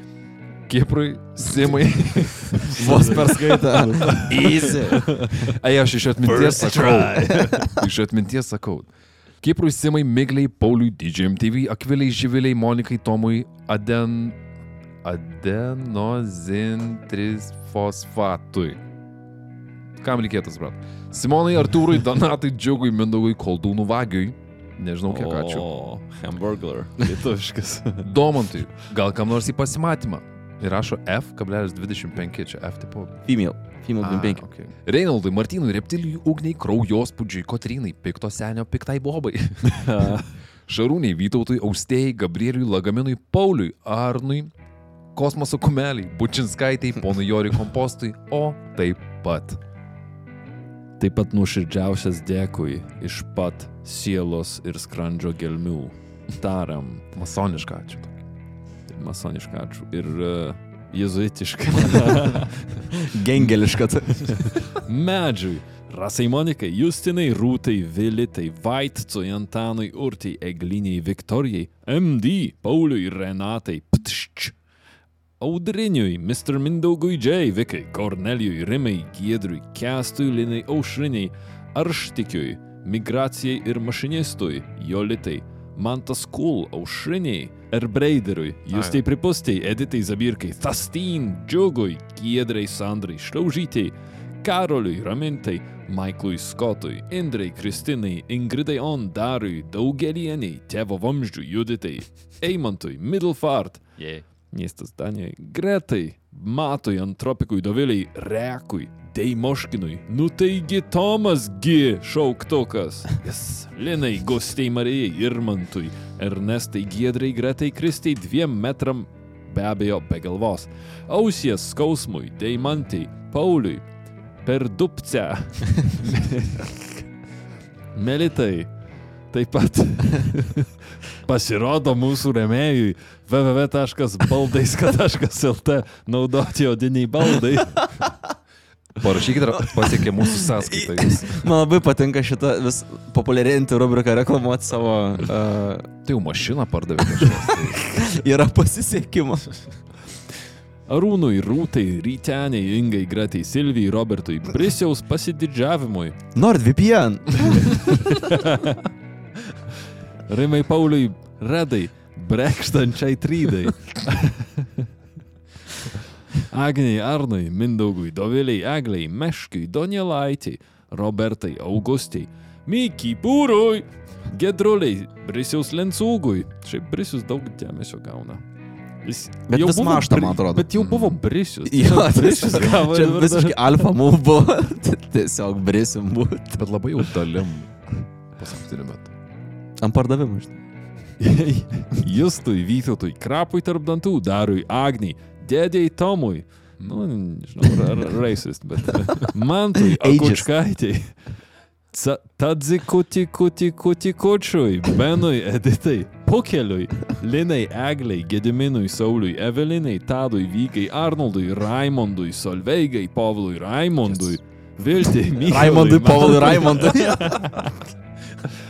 Kiprui, Simai, <laughs> Vos perskaita. Easy. Ai, aš iš atminties sakau. iš atminties sakau. Kiprui Simai, Migliai, Pauliui, Didžiam TV, Akviliai, Živiliai, Monikai, Tomui, Aden... Adenozintrisfosfatui. Kam reikėtų, suprat? Simonai, Artūrui, Donatai, Džiugui, Mindaugui, Koldūnų Vagiui. Nežinau, kiek ačiū. O, hamburger. <laughs> Lietuviškas. Domantui, gal kam nors į pasimatymą. Ir rašo F.25, čia F tipo Female. Female Ah, 25. okay. Reinaldui, Martynui, Reptilijui, Ugniai, Kraujospūdžiui, Kotrinai, Pikto senio, Piktai Bobai. <laughs> Šarūniai, Vytautui, Austėjai, Gabrieliui, Lagaminui, Pauliui, Arnui, Kosmoso kumeliai, Bučinskaitai, Ponui Jori Kompostui, o taip pat. Taip pat nuoširdžiausias dėkui iš pat sielos ir skrandžio gelmių. Tariam, Masoniška, ačiū. masonišką ačiū. Ir uh, jezuitišką. <laughs> Gengeliška. <laughs> Medžiui. Rasai Monikai, Justinai, Rūtai, Vilitai, Vaitcui, Antanui, Urtai, Egliniai, Viktorijai, MD, Pauliui, Renatai, Ptšč. Audriniui, Mr. Mindaugui J, Vikai, Kornelijui, Rimai, Giedriui, Kestui, Linai, Aušriniai, Arštikiui, Migracijai ir mašinistui, Jolitai, Mantas Kul, Aušriniai, Erbreideriui, Justai Pripustai, Editai Zabirkai, Tastin, Džiugui, Giedrai, Sandrai, Šliaužytai, Karoliui, Ramintai, Maiklui Skotui, Indrai, Kristinai, Ingridai On, Dariui, Daugelieniai, Tėvo Vamzdžiui, Juditai, <laughs> Eimantui, Middlefart, Jei. miestas Danijai, Gretai, Matui, Antropikui, Doviliai, Rekui, Deimoškinui, nu taigi Tomas G. šauktukas, yes. Linai, Gustei Marijai, Irmantui, Ernestai, Giedrai, Gretai, Kristai dviem metram, be abejo, be galvos, Ausies skausmui, Deimantai, Pauliui, per dupcę. <laughs> Melitai. Taip pat <laughs> pasirodo mūsų remėjui www.baldaiska.lt naudoti odiniai baldai. <laughs> Parašykite, ar pasiekė mūsų sąskaitą. jūs. Man labai patinka šitą vis populiarėjantį rubriką reklamuoti savo. Uh, Tai jau mašiną pardavė <laughs> yra pasisekimas. Arūnui, Rūtai, Ryteniai, Ingai, Gretai, Silvijai, Robertui, Brisiaus pasididžiavimui, NordVPN. <laughs> Rimai Pauliui, Redai, Brekštančiai Trydai. Agniai, Arnui, Mindaugui, Doviliai, Egliai, Meškai, Donielaitį, Robertai, Augustai, Mikiai, Pūrui, Gedruliai, Brisiaus Lencūgui. Šiaip Brisius daug dėmesio gauna. Jis Bet jau vis Bri- man atrodo. Bet jau buvo Brisius. Jo, Brisius gavo Čia visiškai alfa move buvo. <laughs> Tiesiog brisim būt. Bet labai jau dalim paskutiniu metu. Ant pardavimų, žinai. Justui, Vytautui, Krapui tarp dantų, Darui, Agniai, Dėdėjai Tomui, nu, nežinau, ar, ar racist, bet <laughs> Mantui. Akučkaitei, Tadzi kuti kuti kuti kučiui, Benui, Editai, Pukeliui, Linai, Egliai, Gediminui, Sauliui, Evelinai, Tadui, Vykai, Arnoldui, Raimondui, Solveigai, Pavlui, Raimondui, Viltai, Mykolui, Raimondui, Paului, Raimondui. <laughs>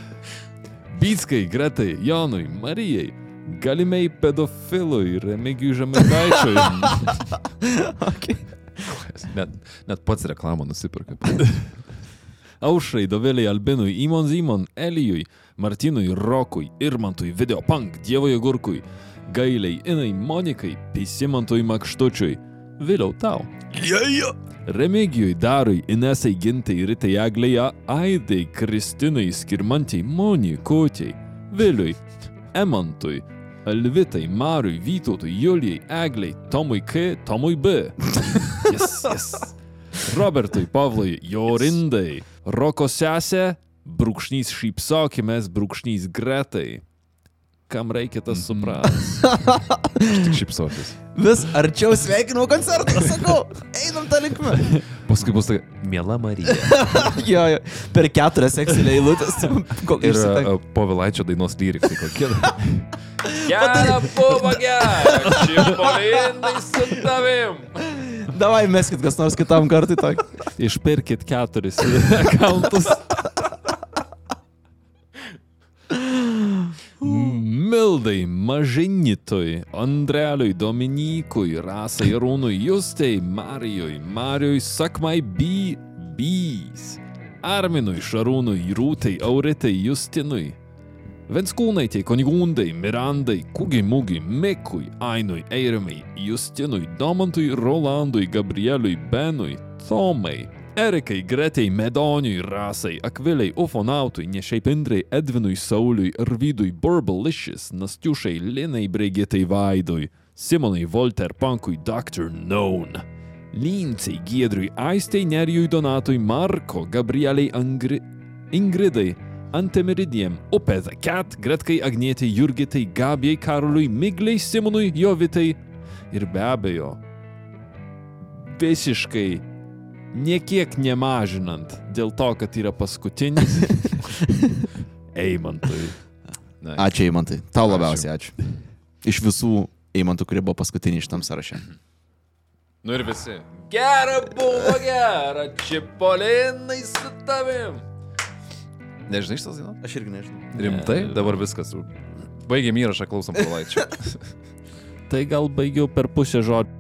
Bitskai, Gretai, Jonui, Marijai, galimai pedofilui, Remigijui Žemaitaičiui, <laughs> <laughs> okay. Net, net pats reklamą nusipirka. <laughs> Aušrai, Doveliai, Albinui, Imon Zimon, Elijui, Martinui, Rokui, Irmantui, Videopunk, Dievoje Gurkui, Gailiai, Inai, Monikai, Pisimantui Makštučiui, vėliau tau. Yeah, Remigijui, Darui, Inesai, Gintai, Ritai, Aglėje, Aidai, Kristinai, Skirmantai, Moni, Kotiai, Viliui, Emantui, Alvitai, Mariui, Vytautui, Julijai, Egliai, Tomui K, Tomui B. <laughs> Yes, yes. Robertui, Pavlui, Jorindai, Roko sesė, brūkšnys šypsokimės, brūkšnys Gretai. Kam reikia tas supras? <laughs> Tik šipsotis. Vis arčiau sveikinimo koncertą, sakau. Einam tą linkmę. Paskui bus tokia, miela Marija. <laughs> jo, jo. Per keturias ekselį eilutės. Ir uh, Povilaičio dainos lyriksai kokie. Gera buvo gera, <laughs> čipolindai su tavim. Davai, meskit kas nors kitam kartui tokį. Išpirkit keturis <laughs> akauntus. Mildai, Mažinitui, Andreliui, Dominykui, Rasai, Rūnui, Justei, Marijui, Marijui, Sakmai, B, Bys, Arminui, Šarūnui, Rūtai, Auritai, Justinui, Venskūnaitė, Konigūndai, Mirandai, Kugiai Mugiai, Mikui, Ainui, Eirimai, Justinui, Domantui, Rolandui, Gabrieliui, Benui, Tomai, Erikai, Gretai, Medoniui, Rasai, Akviliai, Ufonautui, Nešeipindrai, Edvinui, Sauliui, Arvidui, Burbalicious, Nastiušai, Linai, Brigitai, Vaidui, Simonai, Volter, Pankui, Dr. Known. Lincei, Giedriui, Aistei, Nerijui, Donatui, Marko, Gabrieliai, Angri... Ingridai, Antemeridiem, Upeza, Ket, Gretkai, Agnietei, Jurgitai, Gabijai, Karoliui, Migliai, Simonui, Jovitai ir be abejo visiškai Niekiek nemažinant dėl to, kad yra paskutinis. <laughs> Eimantui. Nice. Ačiū, Eimantai. Tau labiausiai ačiū. Iš visų Eimantų, kurie buvo paskutiniai šitam sąraše. Nu ir visi. Gera buvo, gera, čipolinai su tavim. Nežinai šitas dainas? Aš irgi nežinau. Rimtai? Dabar viskas. Baigėm įrašą, klausom palaičio. <laughs> Tai gal baigiau per pusę žodžių.